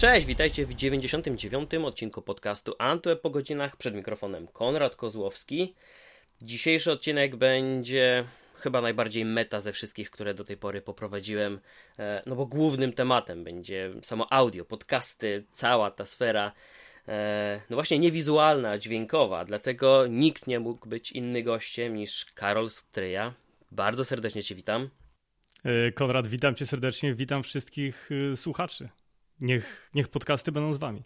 Cześć, witajcie w 99. odcinku podcastu Antweb po godzinach. Przed mikrofonem Konrad Kozłowski. Dzisiejszy odcinek będzie chyba najbardziej meta ze wszystkich, które do tej pory poprowadziłem, e, no bo głównym tematem będzie samo audio, podcasty, cała ta sfera, e, no właśnie niewizualna, dźwiękowa, dlatego nikt nie mógł być inny gościem niż Karol Stryja. Bardzo serdecznie Cię witam. E, Konrad, witam Cię serdecznie, witam wszystkich słuchaczy. Niech, niech podcasty będą z Wami.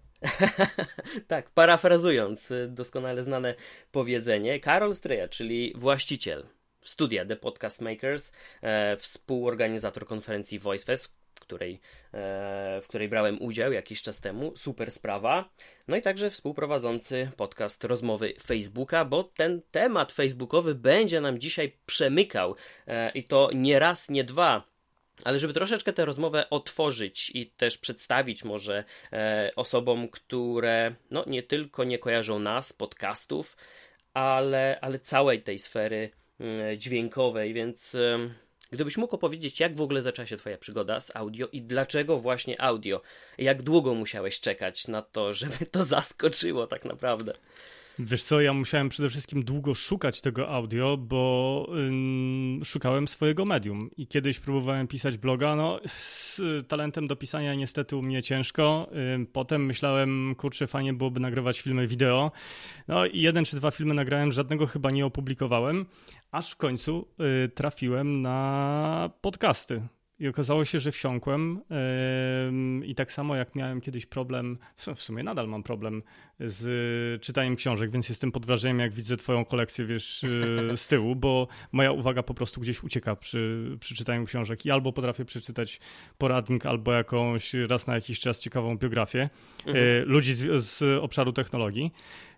tak, parafrazując doskonale znane powiedzenie, Karol Stryja, czyli właściciel studia The Podcast Makers, e, współorganizator konferencji VoiceFest, której, e, w której brałem udział jakiś czas temu. Super sprawa. No i także współprowadzący podcast rozmowy Facebooka, bo ten temat facebookowy będzie nam dzisiaj przemykał e, i to nie raz, nie dwa. Ale żeby troszeczkę tę rozmowę otworzyć i też przedstawić może e, osobom, które no, nie tylko nie kojarzą nas, podcastów, ale, ale całej tej sfery E, dźwiękowej, więc gdybyś mógł opowiedzieć, jak w ogóle zaczęła się Twoja przygoda z audio i dlaczego właśnie audio? Jak długo musiałeś czekać na to, żeby to zaskoczyło tak naprawdę? Wiesz co, ja musiałem przede wszystkim długo szukać tego audio, bo ym, szukałem swojego medium i kiedyś próbowałem pisać bloga, no z talentem do pisania niestety u mnie ciężko. Ym, potem myślałem, kurczę, fajnie byłoby nagrywać filmy wideo. No i jeden czy dwa filmy nagrałem, żadnego chyba nie opublikowałem, aż w końcu y, trafiłem na podcasty. I okazało się, że wsiąkłem i tak samo jak miałem kiedyś problem, w sumie nadal mam problem z czytaniem książek, więc jestem pod wrażeniem, jak widzę twoją kolekcję, wiesz, yy, z tyłu, bo moja uwaga po prostu gdzieś ucieka przy, przy czytaniu książek i albo potrafię przeczytać poradnik, albo jakąś raz na jakiś czas ciekawą biografię yy, mhm. ludzi z, z, obszaru technologii.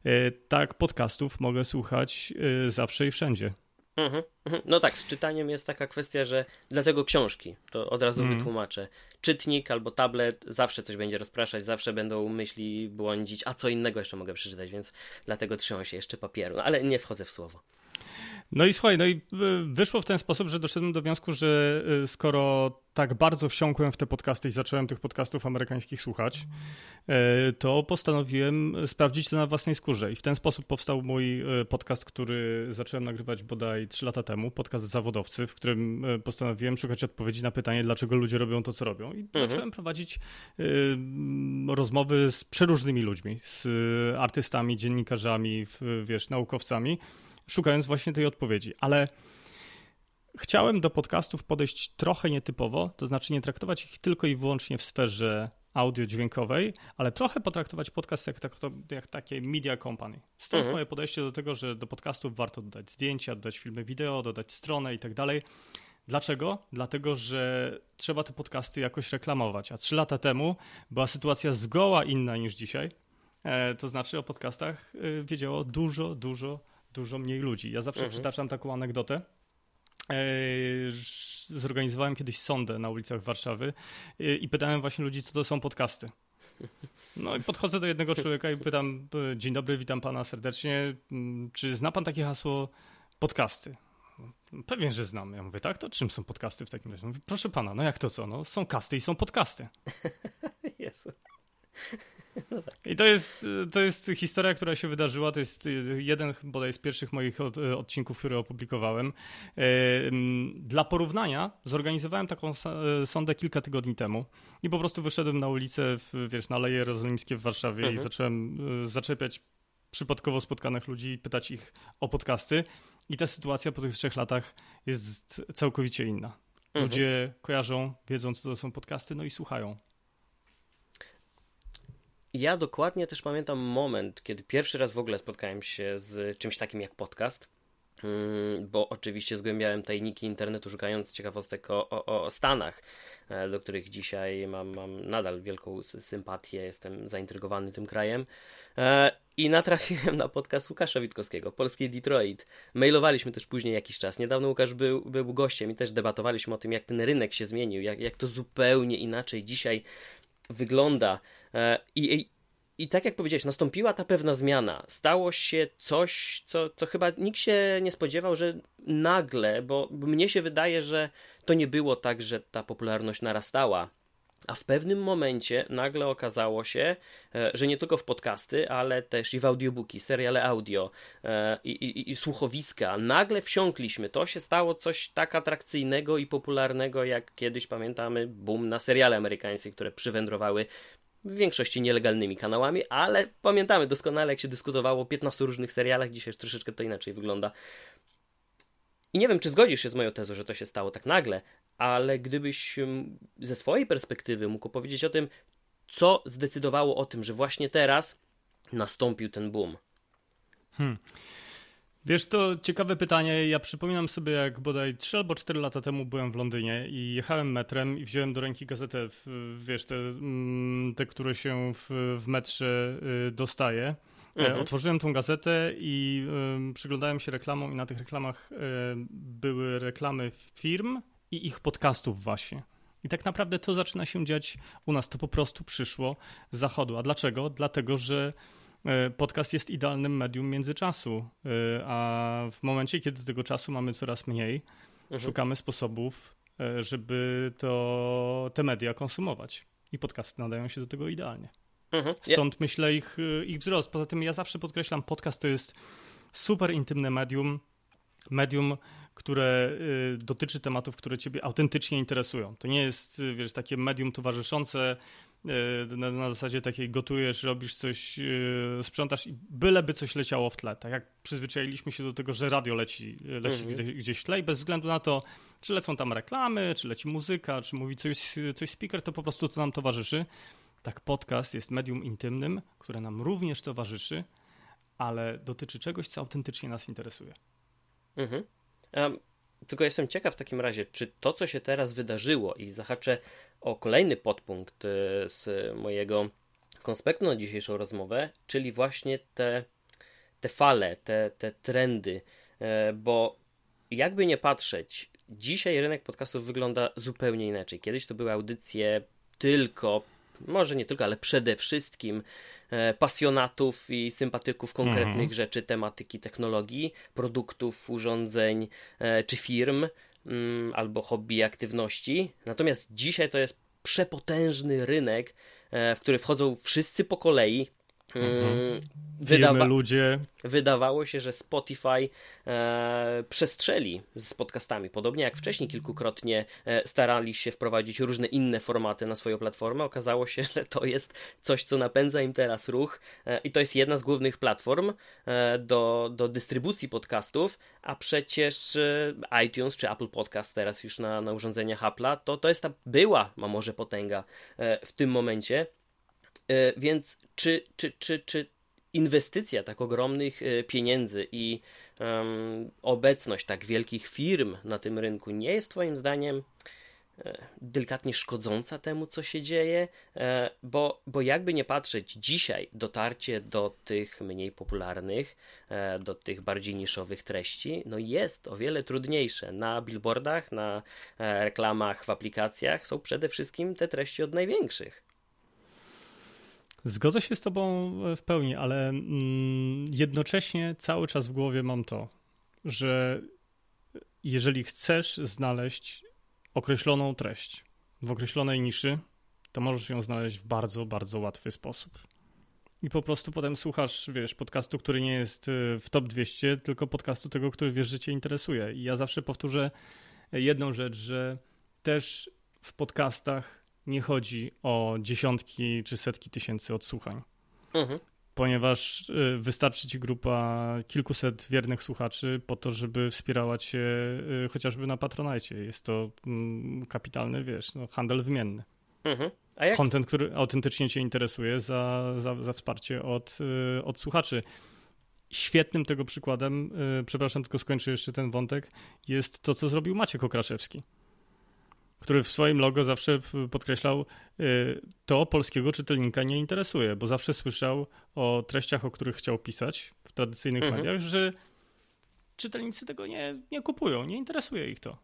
Yy, tak, podcastów mogę słuchać zawsze i wszędzie. Mhm, mhm. No tak, z czytaniem jest taka kwestia, że dlatego książki, to od razu mm. wytłumaczę. Czytnik albo tablet zawsze coś będzie rozpraszać, zawsze będą myśli błądzić, a co innego jeszcze mogę przeczytać, więc dlatego trzymam się jeszcze papieru, no, ale nie wchodzę w słowo. No i słuchaj, no i y, wyszło w ten sposób, że doszedłem do wniosku, że y, skoro tak bardzo wsiąkłem w te podcasty i zacząłem tych podcastów amerykańskich słuchać, y, to postanowiłem sprawdzić to na własnej skórze. I w ten sposób powstał mój podcast, który zacząłem nagrywać bodaj 3 lata temu, podcast Zawodowcy, w którym postanowiłem szukać odpowiedzi na pytanie, dlaczego ludzie robią to, co robią. I mhm. zacząłem prowadzić rozmowy z przeróżnymi ludźmi, z artystami, dziennikarzami, wiesz, naukowcami szukając właśnie tej odpowiedzi. Ale chciałem do podcastów podejść trochę nietypowo, to znaczy nie traktować ich tylko i wyłącznie w sferze audio-dźwiękowej, ale trochę potraktować podcast jak, tak, jak takie media company. Stąd mhm. moje podejście do tego, że do podcastów warto dodać zdjęcia, dodać filmy wideo, dodać stronę i tak dalej. Dlaczego? Dlatego, że trzeba te podcasty jakoś reklamować. A trzy lata temu była sytuacja zgoła inna niż dzisiaj. E, to znaczy o podcastach e, wiedziało dużo, dużo dużo mniej ludzi. Ja zawsze mhm. przytaczam taką anegdotę. E, zorganizowałem kiedyś sondę na ulicach Warszawy e, i pytałem właśnie ludzi, co to są podcasty. No i podchodzę do jednego człowieka i pytam: Dzień dobry, witam pana serdecznie. Mm, czy zna pan takie hasło podcasty? Pewnie, że znam. Ja mówię, tak, to czym są podcasty w takim razie? Proszę pana, no jak to co? No, są kasty i są podcasty. Jezu. No tak. I to jest, to jest historia, która się wydarzyła. To jest jeden bodaj z pierwszych moich odcinków, które opublikowałem. Dla porównania zorganizowałem taką sondę kilka tygodni temu i po prostu wyszedłem na ulicę, w, wiesz, na Leje Jerozolimskie w Warszawie mhm. i zacząłem e, zaczepiać przypadkowo spotkanych ludzi i pytać ich o podcasty. I ta sytuacja po tych trzech latach jest całkowicie inna. Mhm. Ludzie mhm. kojarzą, wiedzą, co to są podcasty, no i słuchają. Ja dokładnie też pamiętam moment, kiedy pierwszy raz w ogóle spotkałem się z czymś takim jak podcast. Mm, bo oczywiście zgłębiałem tajniki internetu, szukając ciekawostek o, o, o Stanach, e, do których dzisiaj mam, mam nadal wielką sympatię, jestem zaintrygowany tym krajem. E, I natrafiłem na podcast Łukasza Witkowskiego, Polski Detroit. Mailowaliśmy też później jakiś czas. Niedawno Łukasz był, był gościem i też debatowaliśmy o tym, jak ten rynek się zmienił, jak, jak to zupełnie inaczej dzisiaj wygląda. E, I, i, I tak jak powiedziałeś, nastąpiła ta pewna zmiana. Stało się coś, co, co chyba nikt się nie spodziewał, że nagle, bo, mnie się wydaje, że to nie było tak, że ta popularność narastała A w pewnym momencie nagle okazało się, e, że nie tylko w podcasty, ale też i w audiobooki, seriale audio e, i, i, i, słuchowiska, nagle wsiąkliśmy. To się stało coś tak atrakcyjnego i popularnego, jak kiedyś pamiętamy boom na seriale amerykańskie, które przywędrowały w większości nielegalnymi kanałami, ale pamiętamy doskonale, jak się dyskutowało o 15 różnych serialach, dzisiaj już troszeczkę to inaczej wygląda. I nie wiem, czy zgodzisz się z moją tezą, że to się stało tak nagle, ale gdybyś ze swojej perspektywy mógł powiedzieć o tym, co zdecydowało o tym, że właśnie teraz nastąpił ten boom. Hmm. Wiesz, to ciekawe pytanie. Ja przypominam sobie, jak bodaj 3 albo 4 lata temu byłem w Londynie i jechałem metrem i wziąłem do ręki gazetę, wiesz, te, mm, te które się w, w metrze y, dostaje. E, mhm. Otworzyłem tą gazetę i przyglądałem się reklamom i na tych reklamach y, były reklamy firm i ich podcastów właśnie. I tak naprawdę to zaczyna się dziać u nas. To po prostu przyszło z zachodu. A dlaczego? Dlatego, że podcast jest idealnym medium międzyczasu, e, a w momencie, kiedy tego czasu mamy coraz mniej, mhm. szukamy sposobów, żeby to, te media konsumować. I podcasty nadają się do tego idealnie. Mhm. Stąd myślę ich, ich wzrost. Poza tym ja zawsze podkreślam, podcast to jest super intymne medium, medium, które dotyczy tematów, które ciebie autentycznie interesują. To nie jest, wiesz, takie medium towarzyszące na, na zasadzie takiej gotujesz, robisz coś, sprzątasz i byleby coś leciało w tle. Tak jak przyzwyczailiśmy się do tego, że radio leci, leci mhm. gdzieś w tle i bez względu na to, czy lecą tam reklamy, czy leci muzyka, czy mówi coś, coś speaker, to po prostu to nam towarzyszy. Tak, podcast jest medium intymnym, które nam również towarzyszy, ale dotyczy czegoś, co autentycznie nas interesuje. Mhm. Um, tylko jestem ciekaw w takim razie, czy to, co się teraz wydarzyło i zahaczę o kolejny podpunkt e, z mojego konspektu na dzisiejszą rozmowę, czyli właśnie te, te fale, te, te trendy, e, bo jakby nie patrzeć, dzisiaj rynek podcastów wygląda zupełnie inaczej. Kiedyś to były audycje tylko może nie tylko, ale przede wszystkim e, pasjonatów i sympatyków konkretnych mhm. rzeczy, tematyki technologii, produktów, urządzeń e, czy firm mm, albo hobby aktywności. Natomiast dzisiaj to jest przepotężny rynek, e, w który wchodzą wszyscy po kolei, Mhm. Wydawa ludzie. Wydawało się, że Spotify e, przestrzeli z podcastami. Podobnie jak wcześniej kilkukrotnie e, starali się wprowadzić różne inne formaty na swoją platformę. Okazało się, że to jest coś, co napędza im teraz ruch e, i to jest jedna z głównych platform e, do, do dystrybucji podcastów, a przecież e, iTunes czy Apple Podcast teraz już na, na urządzeniach Apple'a, to, to jest ta była, ma może potęga e, w tym momencie. E, więc czy, czy, czy, czy inwestycja tak ogromnych e, pieniędzy i um, obecność tak wielkich firm na tym rynku nie jest Twoim zdaniem e, delikatnie szkodząca temu, co się dzieje, bo, bo jakby nie patrzeć, dzisiaj dotarcie do tych mniej popularnych, do tych bardziej niszowych treści, no jest o wiele trudniejsze. Na billboardach, na reklamach, w aplikacjach są przede wszystkim te treści od największych. Zgodzę się z Tobą e, w pełni, ale mm, jednocześnie cały czas w głowie mam to, że jeżeli chcesz znaleźć określoną treść w określonej niszy, to możesz ją znaleźć w bardzo, bardzo łatwy sposób. I po prostu potem słuchasz, wiesz, podcastu, który nie jest e, w top 200, tylko podcastu tego, który wiesz, że Cię interesuje. I ja zawsze powtórzę jedną rzecz, że też w podcastach nie chodzi o dziesiątki czy setki tysięcy odsłuchań. Mhm. Ponieważ y, wystarczy ci grupa kilkuset wiernych słuchaczy po to, żeby wspierała cię y, chociażby na Patronajcie. Jest to mm, kapitalny, wiesz, no, handel wymienny. Mhm. A jak... Content, który autentycznie cię interesuje za, za, za wsparcie od, y, od słuchaczy. Świetnym tego przykładem, przepraszam, tylko skończę jeszcze ten wątek, jest to, co zrobił Maciek Okraszewski który w swoim logo zawsze podkreślał, y, to polskiego czytelnika nie interesuje, bo zawsze słyszał o treściach, o których chciał pisać w tradycyjnych mhm. mediach, że czytelnicy tego nie, nie kupują, nie interesuje ich to.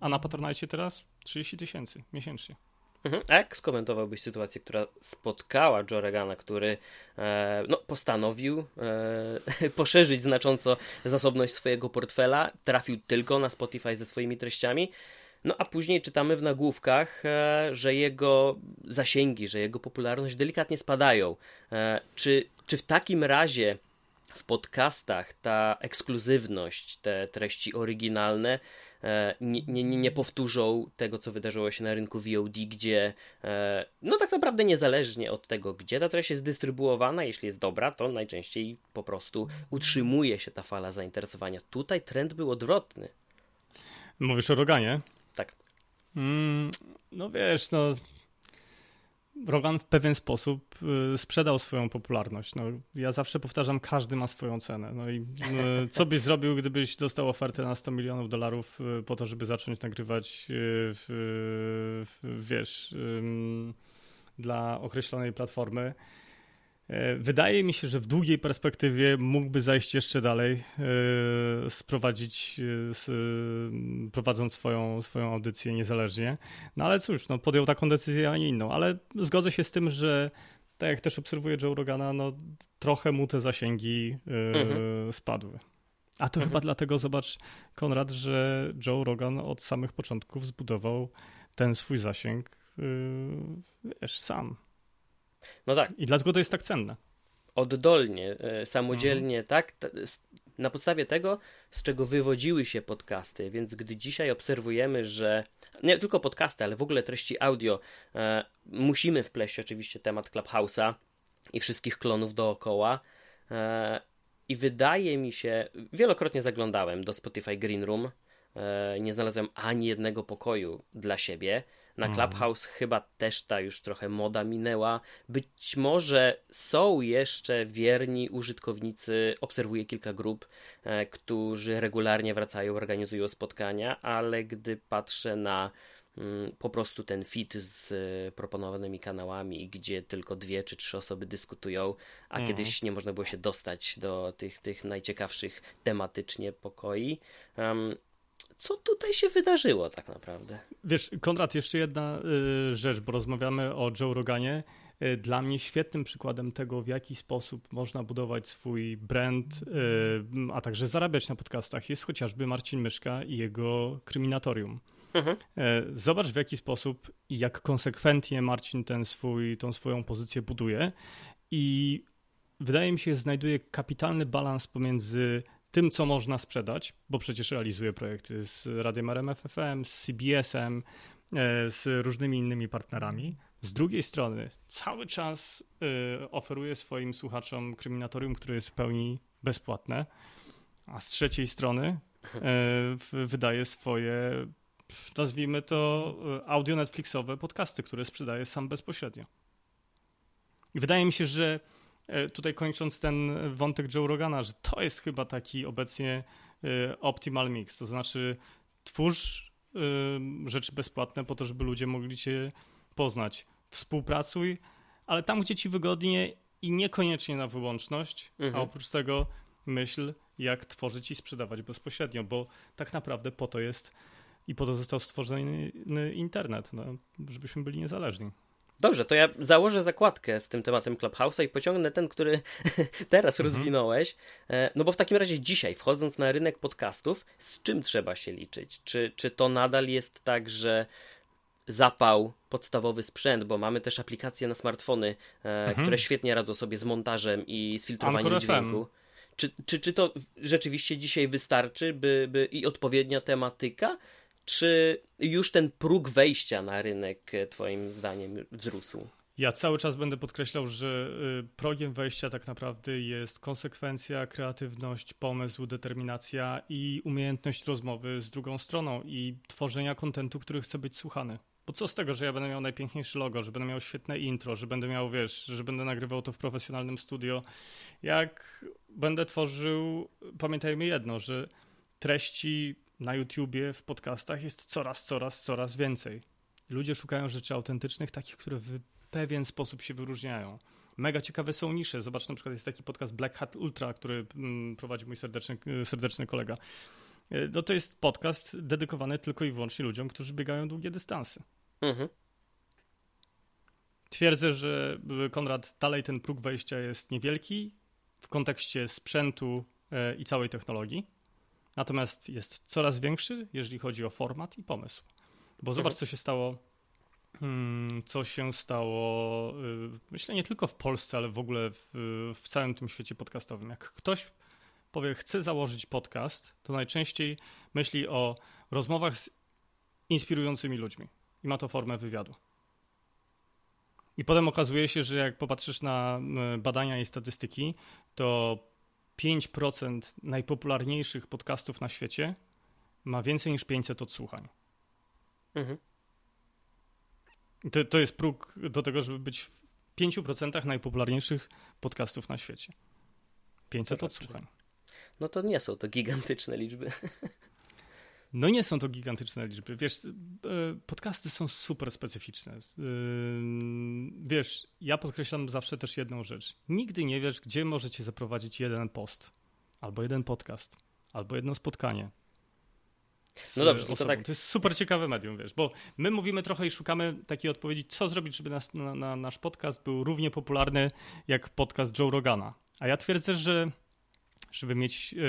A na Patronite teraz 30 tysięcy miesięcznie. Mhm. A jak skomentowałbyś sytuację, która spotkała Joe Regana, który e, no, postanowił e, poszerzyć znacząco zasobność swojego portfela, trafił tylko na Spotify ze swoimi treściami, No a później czytamy w nagłówkach, e, że jego zasięgi, że jego popularność delikatnie spadają. E, czy, czy w takim razie w podcastach ta ekskluzywność, te treści oryginalne e, nie, nie, nie powtórzą tego, co wydarzyło się na rynku VOD, gdzie no tak naprawdę niezależnie od tego, gdzie ta treść jest dystrybuowana, jeśli jest dobra, to najczęściej po prostu utrzymuje się ta fala zainteresowania. Tutaj trend był odwrotny. Mówisz o Roganie? Tak. Mm, no wiesz, no. Rogan w pewien sposób y, sprzedał swoją popularność. No, ja zawsze powtarzam, każdy ma swoją cenę. No i y, co byś zrobił, gdybyś dostał ofertę na 100 milionów dolarów y, po to, żeby zacząć nagrywać, w, w, wiesz, dla określonej platformy? E, wydaje mi się, że w długiej perspektywie mógłby zajść jeszcze dalej, e, sprowadzić, e, prowadząc swoją, swoją audycję niezależnie. No ale cóż, no podjął taką decyzję, a nie inną. Ale zgodzę się z tym, że tak jak też obserwuję Joe Rogana, no trochę mu te zasięgi mhm. spadły. A to mhm. chyba dlatego, zobacz, Konrad, że Joe Rogan od samych początków zbudował ten swój zasięg, wiesz, sam. No tak. I dlatego to jest tak cenne. Oddolnie, e, samodzielnie, mhm. tak? Na podstawie tego, z czego wywodziły się podcasty, więc gdy dzisiaj obserwujemy, że nie tylko podcasty, ale w ogóle treści audio, e, musimy wpleść oczywiście temat Clubhouse'a i wszystkich klonów dookoła. E, I wydaje mi się, wielokrotnie zaglądałem do Spotify Green Room, e, nie znalazłem ani jednego pokoju dla siebie. Na mhm. Clubhouse chyba też ta już trochę moda minęła. Być może są jeszcze wierni użytkownicy, obserwuję kilka grup, e, którzy regularnie wracają, organizują spotkania, ale gdy patrzę na mm, po prostu ten fit z proponowanymi kanałami, gdzie tylko dwie czy trzy osoby dyskutują, a mhm. kiedyś nie można było się dostać do tych, tych najciekawszych tematycznie pokoi. Um, co tutaj się wydarzyło tak naprawdę? Wiesz, Konrad, jeszcze jedna y, rzecz, bo rozmawiamy o Joe Roganie. Y, dla mnie świetnym przykładem tego, w jaki sposób można budować swój brand, y, a także zarabiać na podcastach, jest chociażby Marcin Myszka i jego kryminatorium. Mhm. Zobacz w jaki sposób i jak konsekwentnie Marcin ten swój, tą swoją pozycję buduje i wydaje mi się, znajduje kapitalny balans pomiędzy tym, co można sprzedać, bo przecież realizuje projekty z Radiem RMFFM, z CBS-em, e, z różnymi innymi partnerami. Z drugiej strony cały czas e, oferuje swoim słuchaczom kryminatorium, które jest w pełni bezpłatne, a z trzeciej strony e, wydaje swoje, nazwijmy to, audio Netflixowe podcasty, które sprzedaje sam bezpośrednio. I wydaje mi się, że tutaj kończąc ten wątek Joe Rogana, że to jest chyba taki obecnie e, optimal mix, to znaczy twórz e, rzeczy bezpłatne po to, żeby ludzie mogli cię poznać. Współpracuj, ale tam, gdzie ci wygodnie i niekoniecznie na wyłączność, mhm. a oprócz tego myśl, jak tworzyć i sprzedawać bezpośrednio, bo tak naprawdę po to jest i po to został stworzony internet, no, żebyśmy byli niezależni. Dobrze, to ja założę zakładkę z tym tematem Clubhouse'a i pociągnę ten, który teraz mhm. rozwinąłeś. E, no bo w takim razie dzisiaj, wchodząc na rynek podcastów, z czym trzeba się liczyć? Czy, czy to nadal jest tak, że zapał, podstawowy sprzęt, bo mamy też aplikacje na smartfony, e, mhm. które świetnie radzą sobie z montażem i z filtrowaniem Anchor dźwięku. Czy, czy, czy to rzeczywiście dzisiaj wystarczy, by, by i odpowiednia tematyka, czy już ten próg wejścia na rynek, e, Twoim zdaniem, wzrósł? Ja cały czas będę podkreślał, że y, progiem wejścia tak naprawdę jest konsekwencja, kreatywność, pomysł, determinacja i umiejętność rozmowy z drugą stroną i tworzenia kontentu, który chce być słuchany. Bo co z tego, że ja będę miał najpiękniejsze logo, że będę miał świetne intro, że będę miał, wiesz, że będę nagrywał to w profesjonalnym studio. Jak będę tworzył, pamiętajmy jedno, że treści na YouTubie, w podcastach jest coraz, coraz, coraz więcej. Ludzie szukają rzeczy autentycznych, takich, które w pewien sposób się wyróżniają. Mega ciekawe są nisze. Zobacz, na przykład jest taki podcast Black Hat Ultra, który mm, prowadzi mój serdeczny, serdeczny kolega. E, no to jest podcast dedykowany tylko i wyłącznie ludziom, którzy biegają długie dystanse. Mhm. Twierdzę, że e, Konrad, dalej ten próg wejścia jest niewielki w kontekście sprzętu e, i całej technologii. Natomiast jest coraz większy, jeżeli chodzi o format i pomysł. Bo zobacz, mhm. co się stało Hmm, co się stało, y, myślę nie tylko w Polsce, ale w ogóle w, w, całym tym świecie podcastowym. Jak ktoś powie, chce założyć podcast, to najczęściej myśli o rozmowach z inspirującymi ludźmi i ma to formę wywiadu. I potem okazuje się, że jak popatrzysz na badania i statystyki, to 5% najpopularniejszych podcastów na świecie ma więcej niż 500 odsłuchań. Mhm. To, to jest próg do tego, żeby być w 5% najpopularniejszych podcastów na świecie. 500 odsłuchań. No to nie są to gigantyczne liczby. No nie są to gigantyczne liczby. Wiesz, e, podcasty są super specyficzne. E, wiesz, ja podkreślam zawsze też jedną rzecz. Nigdy nie wiesz, gdzie możecie zaprowadzić jeden post, albo jeden podcast, albo jedno spotkanie, no dobrze, to tak. To jest super ciekawe medium, wiesz, bo my mówimy trochę i szukamy takiej odpowiedzi, co zrobić, żeby nas, na, na, nasz podcast był równie popularny jak podcast Joe Rogana. A ja twierdzę, że żeby mieć yy,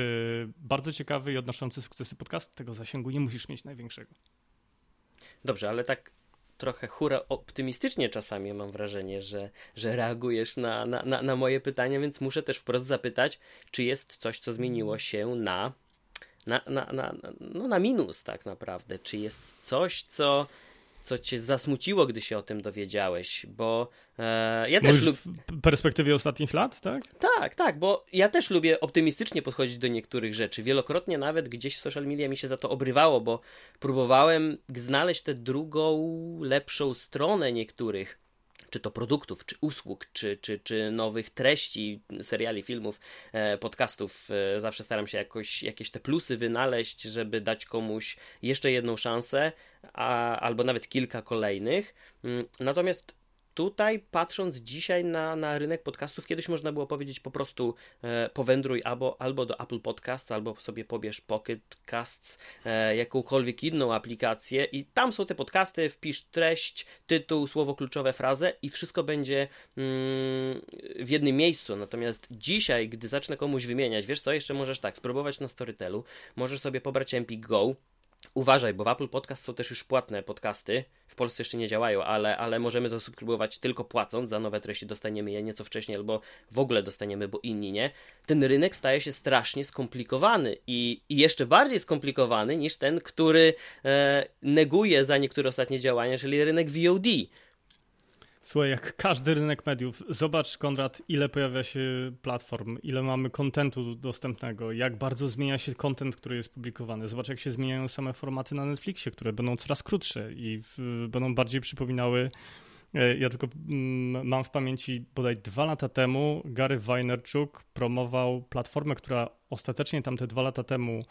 bardzo ciekawy i odnoszący sukcesy podcast, tego zasięgu nie musisz mieć największego. Dobrze, ale tak trochę hura optymistycznie czasami mam wrażenie, że, że reagujesz na, na, na, na moje pytania, więc muszę też wprost zapytać, czy jest coś, co zmieniło się na na, na, na, no na minus tak naprawdę. Czy jest coś, co, co cię zasmuciło, gdy się o tym dowiedziałeś? Bo e, ja też lubię... W perspektywie ostatnich lat, tak? Tak, tak, bo ja też lubię optymistycznie podchodzić do niektórych rzeczy. Wielokrotnie nawet gdzieś w social media mi się za to obrywało, bo próbowałem znaleźć tę drugą, lepszą stronę niektórych czy to produktów, czy usług, czy, czy, czy nowych treści, seriali, filmów, e, podcastów. E, zawsze staram się jakoś jakieś te plusy wynaleźć, żeby dać komuś jeszcze jedną szansę, a, albo nawet kilka kolejnych. Mm, natomiast Tutaj, patrząc dzisiaj na, na rynek podcastów, kiedyś można było powiedzieć po prostu e, powędruj albo, albo do Apple Podcasts, albo sobie pobierz Pocket Casts, e, jakąkolwiek inną aplikację i tam są te podcasty, wpisz treść, tytuł, słowo kluczowe, frazę i wszystko będzie mm, w jednym miejscu. Natomiast dzisiaj, gdy zacznę komuś wymieniać, wiesz co, jeszcze możesz tak, spróbować na Storytelu, możesz sobie pobrać Empik Go, Uważaj, bo w Apple Podcast są też już płatne podcasty. W Polsce jeszcze nie działają, ale, ale możemy zasubskrybować tylko płacąc. Za nowe treści dostaniemy je nieco wcześniej, albo w ogóle dostaniemy, bo inni nie. Ten rynek staje się strasznie skomplikowany i, i jeszcze bardziej skomplikowany niż ten, który e, neguje za niektóre ostatnie działania, czyli rynek VOD. Słuchaj, jak każdy rynek mediów, zobacz Konrad, ile pojawia się platform, ile mamy kontentu dostępnego, jak bardzo zmienia się kontent, który jest publikowany. Zobacz, jak się zmieniają same formaty na Netflixie, które będą coraz krótsze i w, będą bardziej przypominały. E, ja tylko mm, mam w pamięci bodaj dwa lata temu Gary Vaynerchuk promował platformę, która ostatecznie tamte dwa lata temu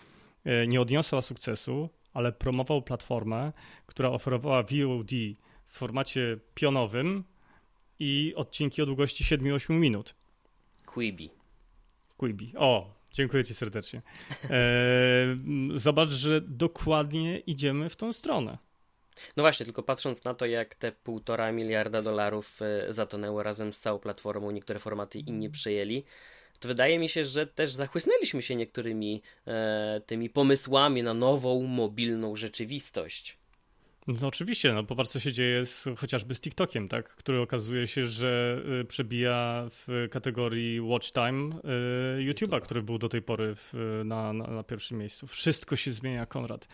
e, nie odniosła sukcesu, ale promował platformę, która oferowała VOD w formacie pionowym i odcinki o długości 7-8 minut. Quibi. Quibi. O, dziękuję Ci serdecznie. E, zobacz, że dokładnie idziemy w tą stronę. No właśnie, tylko patrząc na to, jak te półtora miliarda dolarów e, zatonęło razem z całą platformą, niektóre formaty inni przejęli, to wydaje mi się, że też zachłysnęliśmy się niektórymi e, tymi pomysłami na nową, mobilną rzeczywistość. No oczywiście, no popatrz co się dzieje z, chociażby z TikTokiem, tak, który okazuje się, że y, przebija w kategorii watch time y, YouTube'a, który był do tej pory w, na, na, na, pierwszym miejscu. Wszystko się zmienia, Konrad.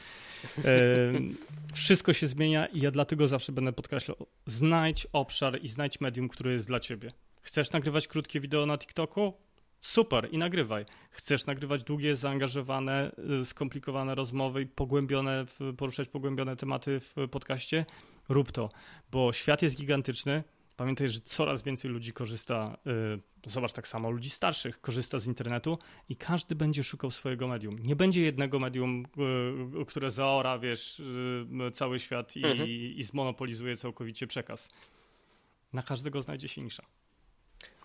Y, wszystko się zmienia i ja dlatego zawsze będę podkreślał, znajdź obszar i znajdź medium, które jest dla ciebie. Chcesz nagrywać krótkie wideo na TikToku? Super i nagrywaj. Chcesz nagrywać długie, zaangażowane, y, skomplikowane rozmowy i pogłębione, poruszać pogłębione tematy w podcaście? Rób to, bo świat jest gigantyczny. Pamiętaj, że coraz więcej ludzi korzysta, y, zobacz tak samo, ludzi starszych korzysta z internetu i każdy będzie szukał swojego medium. Nie będzie jednego medium, y, które zaora, wiesz, cały świat i, mhm. i zmonopolizuje całkowicie przekaz. Na każdego znajdzie się nisza.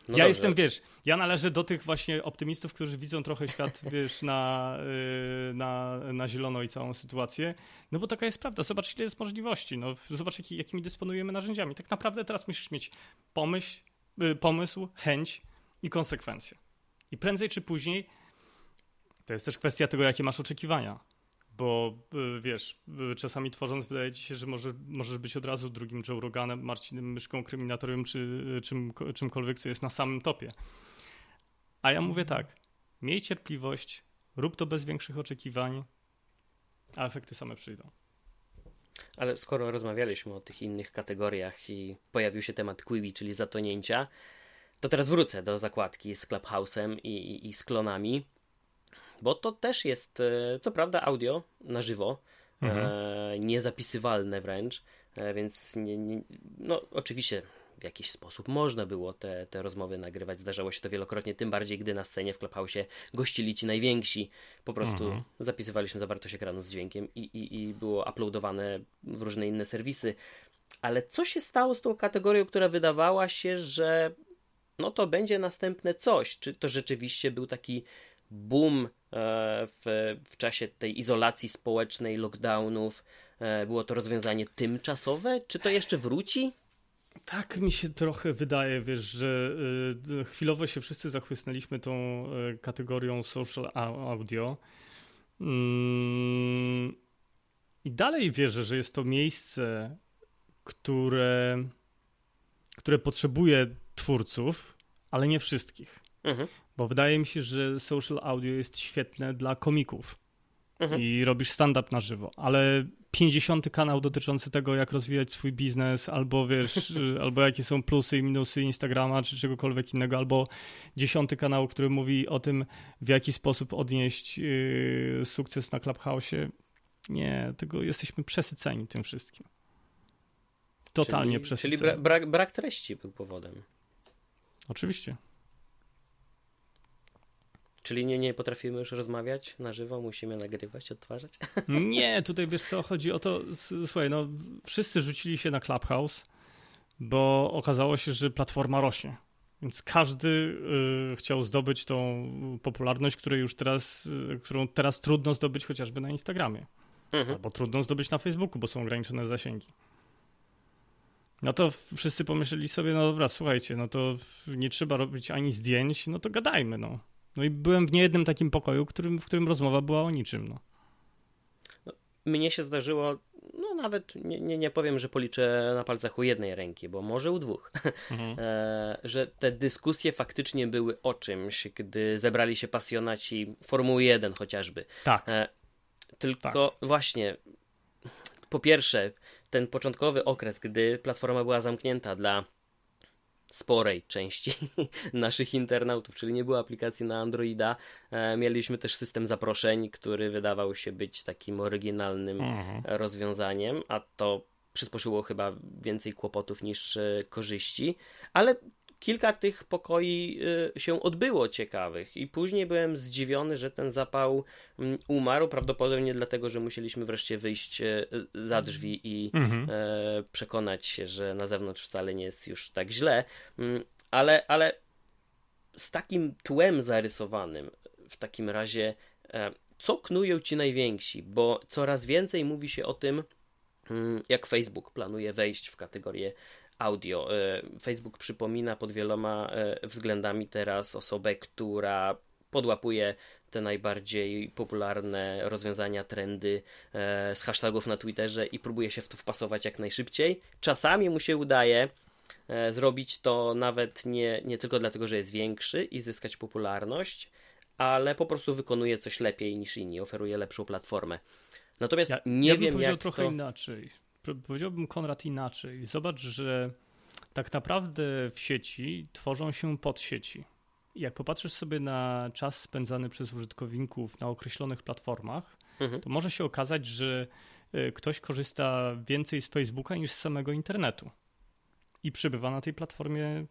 No ja dobrze. jestem, wiesz, ja należę do tych właśnie optymistów, którzy widzą trochę świat, wiesz, na, y, na, na zielono i całą sytuację. No bo taka jest prawda. Zobacz, ile jest możliwości. No, zobacz, jaki, jakimi dysponujemy narzędziami. Tak naprawdę teraz musisz mieć pomyśl, y, pomysł, chęć i konsekwencje. I prędzej czy później, to jest też kwestia tego, jakie masz oczekiwania. Bo y, wiesz, y, czasami tworząc wydaje ci się, że może, możesz być od razu drugim Joe Roganem, Marcinem Myszką, Kryminatorem czy y, czym, czymkolwiek, co jest na samym topie. A ja mówię tak, miej cierpliwość, rób to bez większych oczekiwań, a efekty same przyjdą. Ale skoro rozmawialiśmy o tych innych kategoriach i pojawił się temat Quibi, czyli zatonięcia, to teraz wrócę do zakładki z Clubhouse'em i, i, i z klonami, bo to też jest, e, co prawda, audio na żywo, mhm. e, niezapisywalne wręcz, e, więc nie, nie, no oczywiście w jakiś sposób można było te, te rozmowy nagrywać. Zdarzało się to wielokrotnie, tym bardziej, gdy na scenie w Clubhouse gościli ci najwięksi. Po prostu mhm. zapisywaliśmy zawartość ekranu z dźwiękiem i, i, i było uploadowane w różne inne serwisy. Ale co się stało z tą kategorią, która wydawała się, że no to będzie następne coś? Czy to rzeczywiście był taki boom e, w, w czasie tej izolacji społecznej, lockdownów? E, było to rozwiązanie tymczasowe? Czy to jeszcze wróci? Tak mi się trochę wydaje, wiesz, że y, chwilowo się wszyscy zachłysnęliśmy tą kategorią social audio. Mm, I dalej wierzę, że jest to miejsce, które, które potrzebuje twórców, ale nie wszystkich. Mhm. Bo wydaje mi się, że social audio jest świetne dla komików. Mhm. I robisz stand-up na żywo, ale 50 kanał dotyczący tego, jak rozwijać swój biznes, albo wiesz, albo jakie są plusy i minusy Instagrama, czy czegokolwiek innego, albo dziesiąty kanał, który mówi o tym, w jaki sposób odnieść yy, sukces na Clubhouse. Nie, tego jesteśmy przesyceni tym wszystkim. Totalnie czyli, przesyceni. Czyli bra brak, brak treści był powodem. Oczywiście. Czyli nie, nie potrafimy już rozmawiać na żywo, musimy nagrywać, odtwarzać? Nie, tutaj wiesz co, chodzi o to, słuchaj, no wszyscy rzucili się na Clubhouse, bo okazało się, że platforma rośnie. Więc każdy y, chciał zdobyć tą popularność, której już teraz, y, którą teraz trudno zdobyć chociażby na Instagramie. Mhm. Albo trudno zdobyć na Facebooku, bo są ograniczone zasięgi. No to wszyscy pomyśleli sobie, no dobra, słuchajcie, no to nie trzeba robić ani zdjęć, no to gadajmy, no. No i byłem w niejednym takim pokoju, którym, w którym rozmowa była o niczym. No. no mnie się zdarzyło, no nawet nie, nie, nie powiem, że policzę na palcach u jednej ręki, bo może u dwóch, mhm. e, że te dyskusje faktycznie były o czymś, gdy zebrali się pasjonaci Formuły 1 chociażby. Tak. E, tylko tak. właśnie, po pierwsze, ten początkowy okres, gdy platforma była zamknięta dla sporej części naszych internautów, czyli nie było aplikacji na Androida. E, mieliśmy też system zaproszeń, który wydawał się być takim oryginalnym mhm. rozwiązaniem, a to przysposzyło chyba więcej kłopotów niż e, korzyści, ale kilka tych pokoi y, się odbyło ciekawych i później byłem zdziwiony, że ten zapał mm, umarł, prawdopodobnie dlatego, że musieliśmy wreszcie wyjść e, za drzwi i mhm. E, przekonać się, że na zewnątrz wcale nie jest już tak źle, mm, ale, ale z takim tłem zarysowanym w takim razie e, co knują ci najwięksi, bo coraz więcej mówi się o tym, mm, jak Facebook planuje wejść w kategorię audio. E, Facebook przypomina pod wieloma e, względami teraz osobę, która podłapuje te najbardziej popularne rozwiązania, trendy e, z hashtagów na Twitterze i próbuje się w to wpasować jak najszybciej. Czasami mu się udaje zrobić to nawet nie, nie tylko dlatego, że jest większy i zyskać popularność, ale po prostu wykonuje coś lepiej niż inni, oferuje lepszą platformę. Natomiast ja, nie ja wiem, jak trochę to... inaczej powiedziałbym Konrad inaczej. Zobacz, że tak naprawdę w sieci tworzą się podsieci. Jak popatrzysz sobie na czas spędzany przez użytkowników na określonych platformach, mhm. to może się okazać, że e, ktoś korzysta więcej z Facebooka niż z samego internetu. I przebywa na tej platformie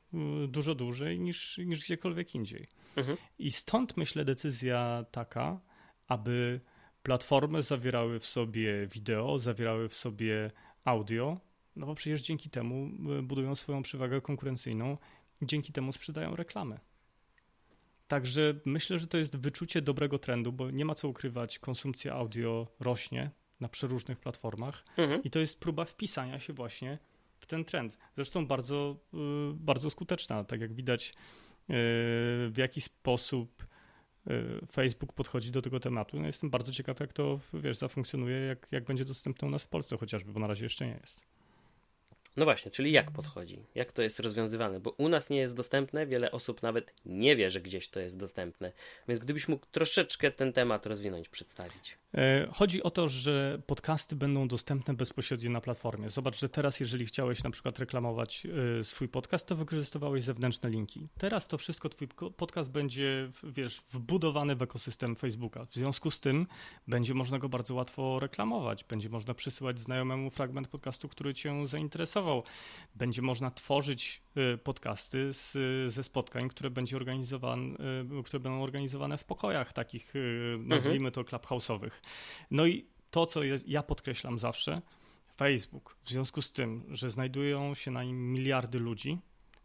dużo dłużej niż, niż gdziekolwiek indziej. Mhm. I stąd myślę decyzja taka, aby platformy zawierały w sobie wideo, zawierały w sobie audio, no bo przecież dzięki temu e, budują swoją przewagę konkurencyjną dzięki temu sprzedają reklamy. Także myślę, że to jest wyczucie dobrego trendu, bo nie ma co ukrywać, konsumpcja audio rośnie na przeróżnych platformach mhm. i to jest próba wpisania się właśnie w ten trend. Zresztą bardzo, e, bardzo skuteczna, tak jak widać, e, w jaki sposób Facebook podchodzi do tego tematu. No jestem bardzo ciekaw, jak to wiesz, zafunkcjonuje, jak, jak będzie dostępne u nas w Polsce chociażby, bo na razie jeszcze nie jest. No właśnie, czyli jak podchodzi? Jak to jest rozwiązywane? Bo u nas nie jest dostępne, wiele osób nawet nie wie, że gdzieś to jest dostępne. Więc gdybyś mógł troszeczkę ten temat rozwinąć, przedstawić. E, chodzi o to, że podcasty będą dostępne bezpośrednio na platformie. Zobacz, że teraz, jeżeli chciałeś na przykład reklamować e, swój podcast, to wykorzystywałeś zewnętrzne linki. Teraz to wszystko, twój podcast będzie, wiesz, wbudowany w ekosystem Facebooka. W związku z tym będzie można go bardzo łatwo reklamować. Będzie można przysyłać znajomemu fragment podcastu, który cię zainteresował. Będzie można tworzyć e, podcasty z, ze spotkań, które, będzie organizowane, które będą organizowane w pokojach takich, nazwijmy to, clubhouse'owych. No i to, co jest, ja podkreślam zawsze, Facebook, w związku z tym, że znajdują się na nim miliardy ludzi,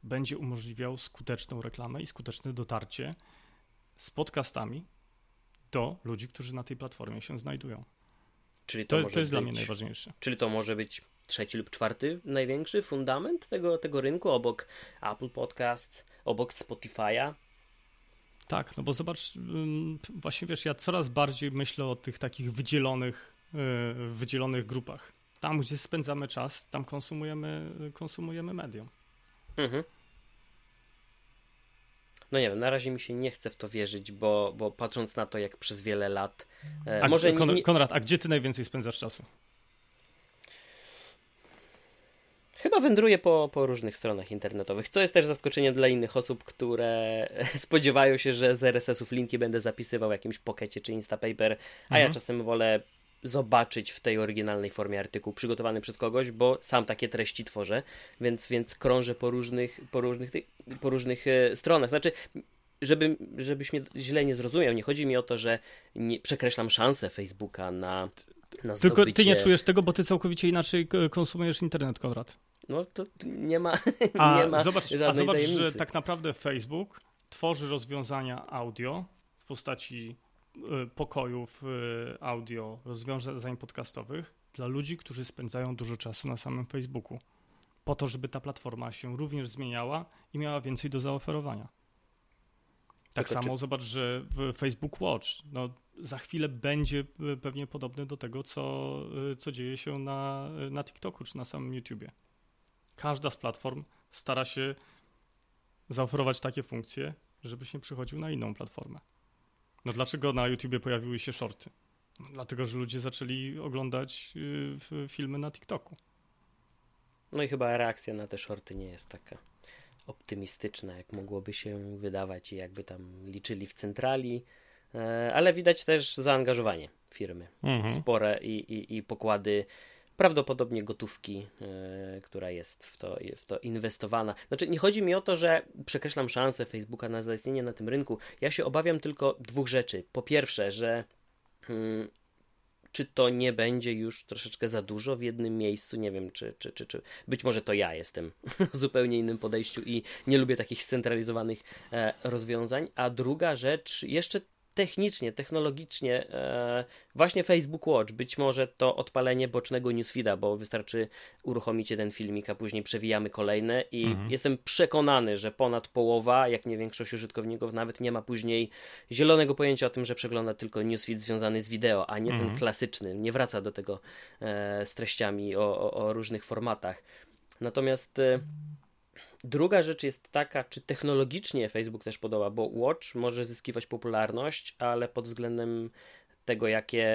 będzie umożliwiał skuteczną reklamę i skuteczne dotarcie z podcastami do ludzi, którzy na tej platformie się znajdują. Czyli to, to, to jest być, dla mnie najważniejsze. Czyli to może być trzeci lub czwarty największy fundament tego, tego rynku obok Apple Podcasts, obok Spotify'a. Tak, no bo zobacz, właśnie wiesz, ja coraz bardziej myślę o tych takich wydzielonych, y, wydzielonych grupach. Tam, gdzie spędzamy czas, tam konsumujemy, konsumujemy medium. Mhm. No nie wiem, na razie mi się nie chce w to wierzyć, bo, bo patrząc na to, jak przez wiele lat. E, a, może nie... Konrad, a gdzie ty najwięcej spędzasz czasu? Chyba wędruje po, po różnych stronach internetowych, co jest też zaskoczeniem dla innych osób, które spodziewają się, że z RSS-ów linki będę zapisywał w jakimś pokecie czy Instapaper, a mhm. ja czasem wolę zobaczyć w tej oryginalnej formie artykuł przygotowany przez kogoś, bo sam takie treści tworzę, więc, więc krążę po różnych, po różnych, po różnych e, stronach. Znaczy, żeby, żebyś mnie źle nie zrozumiał, nie chodzi mi o to, że przekreślam szansę Facebooka na, na Tylko ty nie czujesz tego, bo ty całkowicie inaczej konsumujesz internet, Konrad no to nie ma, a nie ma zobacz, A zobacz, tajemnicy. że tak naprawdę Facebook tworzy rozwiązania audio w postaci y, pokojów y, audio, rozwiązań podcastowych dla ludzi, którzy spędzają dużo czasu na samym Facebooku. Po to, żeby ta platforma się również zmieniała i miała więcej do zaoferowania. Tak Tylko samo czy... zobacz, że w Facebook Watch no, za chwilę będzie y, pewnie podobny do tego, co, co dzieje się na, na TikToku czy na samym YouTubie każda z platform stara się zaoferować takie funkcje, żebyś nie przychodził na inną platformę. No dlaczego na YouTubie pojawiły się shorty? No dlatego, że ludzie zaczęli oglądać y, filmy na TikToku. No i chyba reakcja na te shorty nie jest taka optymistyczna, jak mogłoby się wydawać i jakby tam liczyli w centrali, e, ale widać też zaangażowanie firmy. Mhm. Spore i, i, i pokłady prawdopodobnie gotówki, yy, która jest w to, w to inwestowana. Znaczy, nie chodzi mi o to, że przekreślam szansę Facebooka na zaistnienie na tym rynku. Ja się obawiam tylko dwóch rzeczy. Po pierwsze, że yy, czy to nie będzie już troszeczkę za dużo w jednym miejscu? Nie wiem, czy, czy, czy, czy być może to ja jestem w zupełnie innym podejściu i nie lubię takich scentralizowanych e, rozwiązań. A druga rzecz, jeszcze technicznie, technologicznie e, właśnie Facebook Watch, być może to odpalenie bocznego newsfeeda, bo wystarczy uruchomić jeden filmik, a później przewijamy kolejne i mhm. jestem przekonany, że ponad połowa, jak nie większość użytkowników nawet nie ma później zielonego pojęcia o tym, że przegląda tylko newsfeed związany z wideo, a nie mhm. ten klasyczny, nie wraca do tego e, z treściami o, o, o różnych formatach. Natomiast e, Druga rzecz jest taka, czy technologicznie Facebook też podoba, bo Watch może zyskiwać popularność, ale pod względem tego, jakie,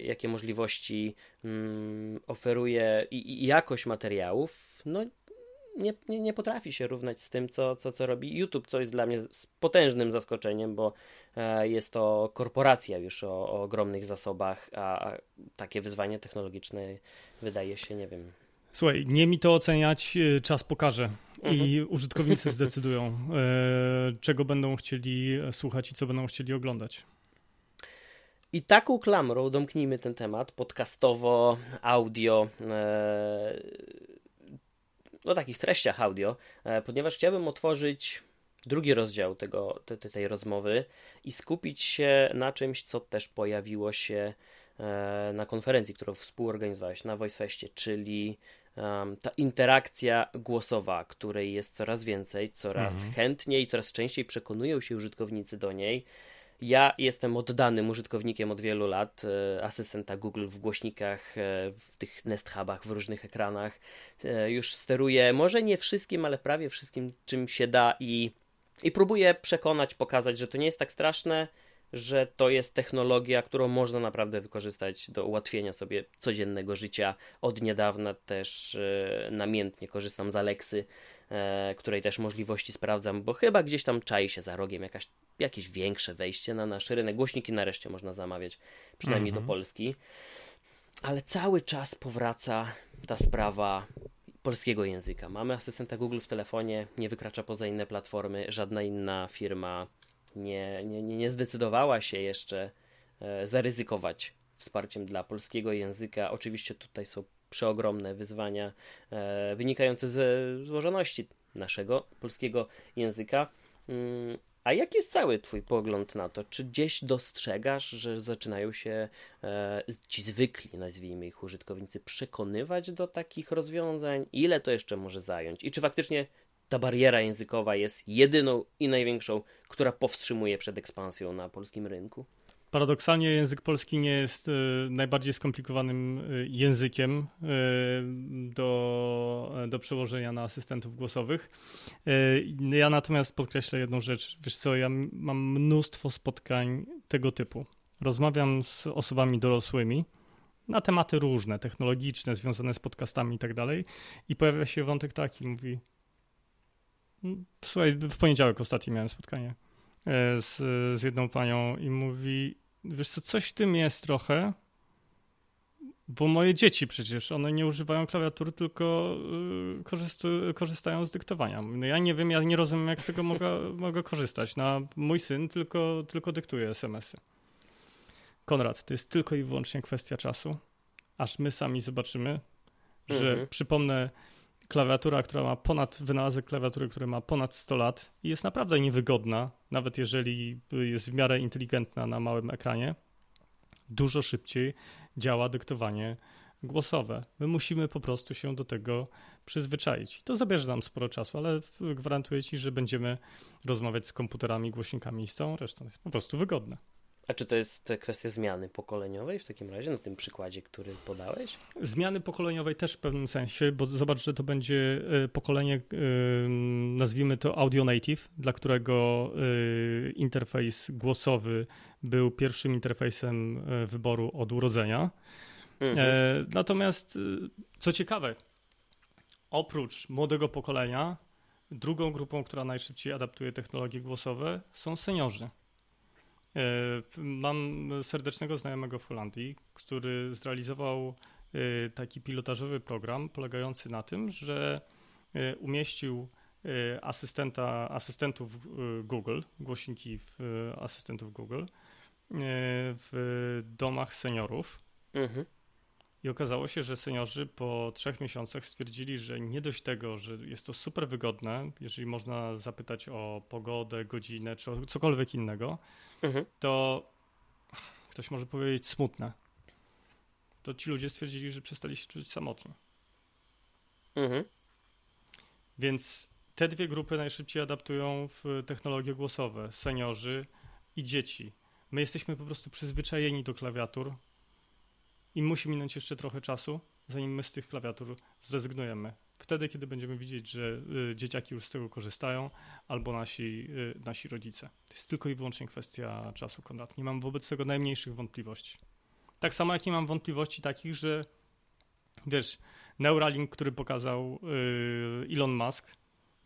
jakie możliwości mm, oferuje i, i, jakość materiałów, no nie, nie, nie, potrafi się równać z tym, co, co, co robi YouTube, co jest dla mnie potężnym zaskoczeniem, bo e, jest to korporacja już o, o ogromnych zasobach, a, a takie wyzwanie technologiczne wydaje się, nie wiem, Słuchaj, nie mi to oceniać, e, czas pokaże i mhm. użytkownicy zdecydują, e, czego będą chcieli słuchać i co będą chcieli oglądać. I taką klamrą domknijmy ten temat podcastowo, audio, e, o takich treściach audio, ponieważ chciałbym otworzyć drugi rozdział tego, te, tej rozmowy i skupić się na czymś, co też pojawiło się na konferencji, którą współorganizowałeś na VoiceFestie, czyli ta interakcja głosowa, której jest coraz więcej, coraz mhm. chętniej, coraz częściej przekonują się użytkownicy do niej. Ja jestem oddanym użytkownikiem od wielu lat e, asystenta Google w głośnikach, e, w tych Nest Hubach, w różnych ekranach. E, już steruję może nie wszystkim, ale prawie wszystkim, czym się da i, i próbuję przekonać, pokazać, że to nie jest tak straszne, że to jest technologia, którą można naprawdę wykorzystać do ułatwienia sobie codziennego życia. Od niedawna też namiętnie korzystam z Alexy, której też możliwości sprawdzam, bo chyba gdzieś tam czai się za rogiem jakaś jakieś większe wejście na nasz rynek. Głośniki nareszcie można zamawiać, przynajmniej do mhm. Polski. Ale cały czas powraca ta sprawa polskiego języka. Mamy asystenta Google w telefonie, nie wykracza poza inne platformy, żadna inna firma nie, nie, nie zdecydowała się jeszcze e, zaryzykować wsparciem dla polskiego języka. Oczywiście tutaj są przeogromne wyzwania e, wynikające ze złożoności naszego polskiego języka. Mm, a jaki jest cały Twój pogląd na to? Czy gdzieś dostrzegasz, że zaczynają się e, ci zwykli, nazwijmy ich użytkownicy, przekonywać do takich rozwiązań? Ile to jeszcze może zająć? I czy faktycznie ta bariera językowa jest jedyną i największą, która powstrzymuje przed ekspansją na polskim rynku? Paradoksalnie język polski nie jest e, najbardziej skomplikowanym e, językiem e, do, do przełożenia na asystentów głosowych. Ja natomiast podkreślę jedną rzecz. Wiesz co, ja mam mnóstwo spotkań tego typu. Rozmawiam z osobami dorosłymi na tematy różne, technologiczne, związane z podcastami i tak dalej. I pojawia się wątek taki, mówi słuchaj, w poniedziałek ostatni miałem spotkanie z, z jedną panią i mówi, wiesz co, coś w tym jest trochę, bo moje dzieci przecież, one nie używają klawiatury, tylko y, korzystają z dyktowania. No ja nie wiem, ja nie rozumiem, jak z tego mogę, mogę korzystać. No, mój syn tylko, tylko dyktuje SMS-y. Konrad, to jest tylko i wyłącznie kwestia czasu, aż my sami zobaczymy, że mhm. przypomnę, klawiatura, która ma ponad, wynalazek klawiatury, który ma ponad 100 lat i jest naprawdę niewygodna, nawet jeżeli jest w miarę inteligentna na małym ekranie, dużo szybciej działa dyktowanie głosowe. My musimy po prostu się do tego przyzwyczaić. To zabierze nam sporo czasu, ale gwarantuję Ci, że będziemy rozmawiać z komputerami, głośnikami i z całą resztą. Jest po prostu wygodne. A czy to jest kwestia zmiany pokoleniowej w takim razie, na tym przykładzie, który podałeś? Zmiany pokoleniowej też w pewnym sensie, bo zobacz, że to będzie e, pokolenie, e, nazwijmy to audio native, dla którego e, interfejs głosowy był pierwszym interfejsem wyboru od urodzenia. Mhm. Natomiast, co ciekawe, oprócz młodego pokolenia, drugą grupą, która najszybciej adaptuje technologie głosowe, są seniorzy. E, mam serdecznego znajomego w Holandii, który zrealizował e, taki pilotażowy program polegający na tym, że e, umieścił asystenta, asystentów Google, głośniki asystentów Google w domach seniorów. Mhm. I okazało się, że seniorzy po trzech miesiącach stwierdzili, że nie dość tego, że jest to super wygodne, jeżeli można zapytać o pogodę, godzinę czy o cokolwiek innego, mhm. to ktoś może powiedzieć smutne. To ci ludzie stwierdzili, że przestali się czuć samotni. Mhm. Więc te dwie grupy najszybciej adaptują w technologie głosowe: seniorzy i dzieci. My jesteśmy po prostu przyzwyczajeni do klawiatur i musi minąć jeszcze trochę czasu, zanim my z tych klawiatur zrezygnujemy. Wtedy, kiedy będziemy widzieć, że y, dzieciaki już z tego korzystają, albo nasi, y, nasi rodzice. To jest tylko i wyłącznie kwestia czasu, Konrad. Nie mam wobec tego najmniejszych wątpliwości. Tak samo jak nie mam wątpliwości takich, że wiesz, Neuralink, który pokazał y, Elon Musk,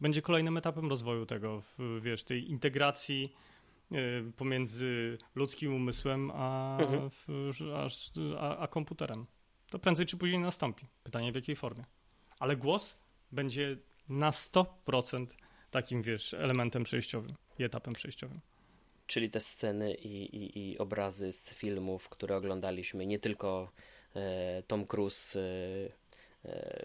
będzie kolejnym etapem rozwoju tego, wiesz, tej integracji pomiędzy ludzkim umysłem a, mhm. a, a komputerem. To prędzej czy później nastąpi. Pytanie w jakiej formie ale głos będzie na 100% takim, wiesz, elementem przejściowym i etapem przejściowym. Czyli te sceny i, i, i obrazy z filmów, które oglądaliśmy, nie tylko e, Tom Cruise e, e,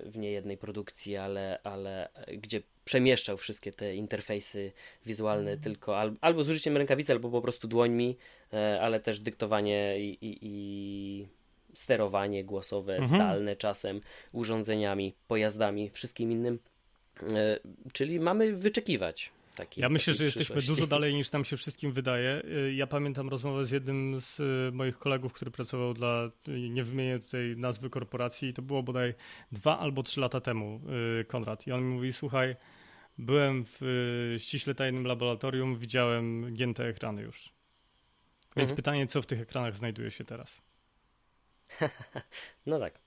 w niejednej produkcji, ale, ale gdzie przemieszczał wszystkie te interfejsy wizualne mm. tylko al, albo z użyciem rękawicy, albo po prostu dłońmi, e, ale też dyktowanie i, i, i sterowanie głosowe, mhm. zdalne czasem, urządzeniami, pojazdami, wszystkim innym. E, czyli mamy wyczekiwać. Taki, ja myślę, że jesteśmy dużo dalej niż nam się wszystkim wydaje. Y, ja pamiętam rozmowę z jednym z y, moich kolegów, który pracował dla, nie wymienię tutaj nazwy korporacji, to było bodaj dwa albo trzy lata temu, Konrad. I on mi mówi, słuchaj, byłem w ściśle tajnym laboratorium, widziałem gięte ekrany już. Więc mhm. pytanie, co w tych ekranach znajduje się teraz? no tak.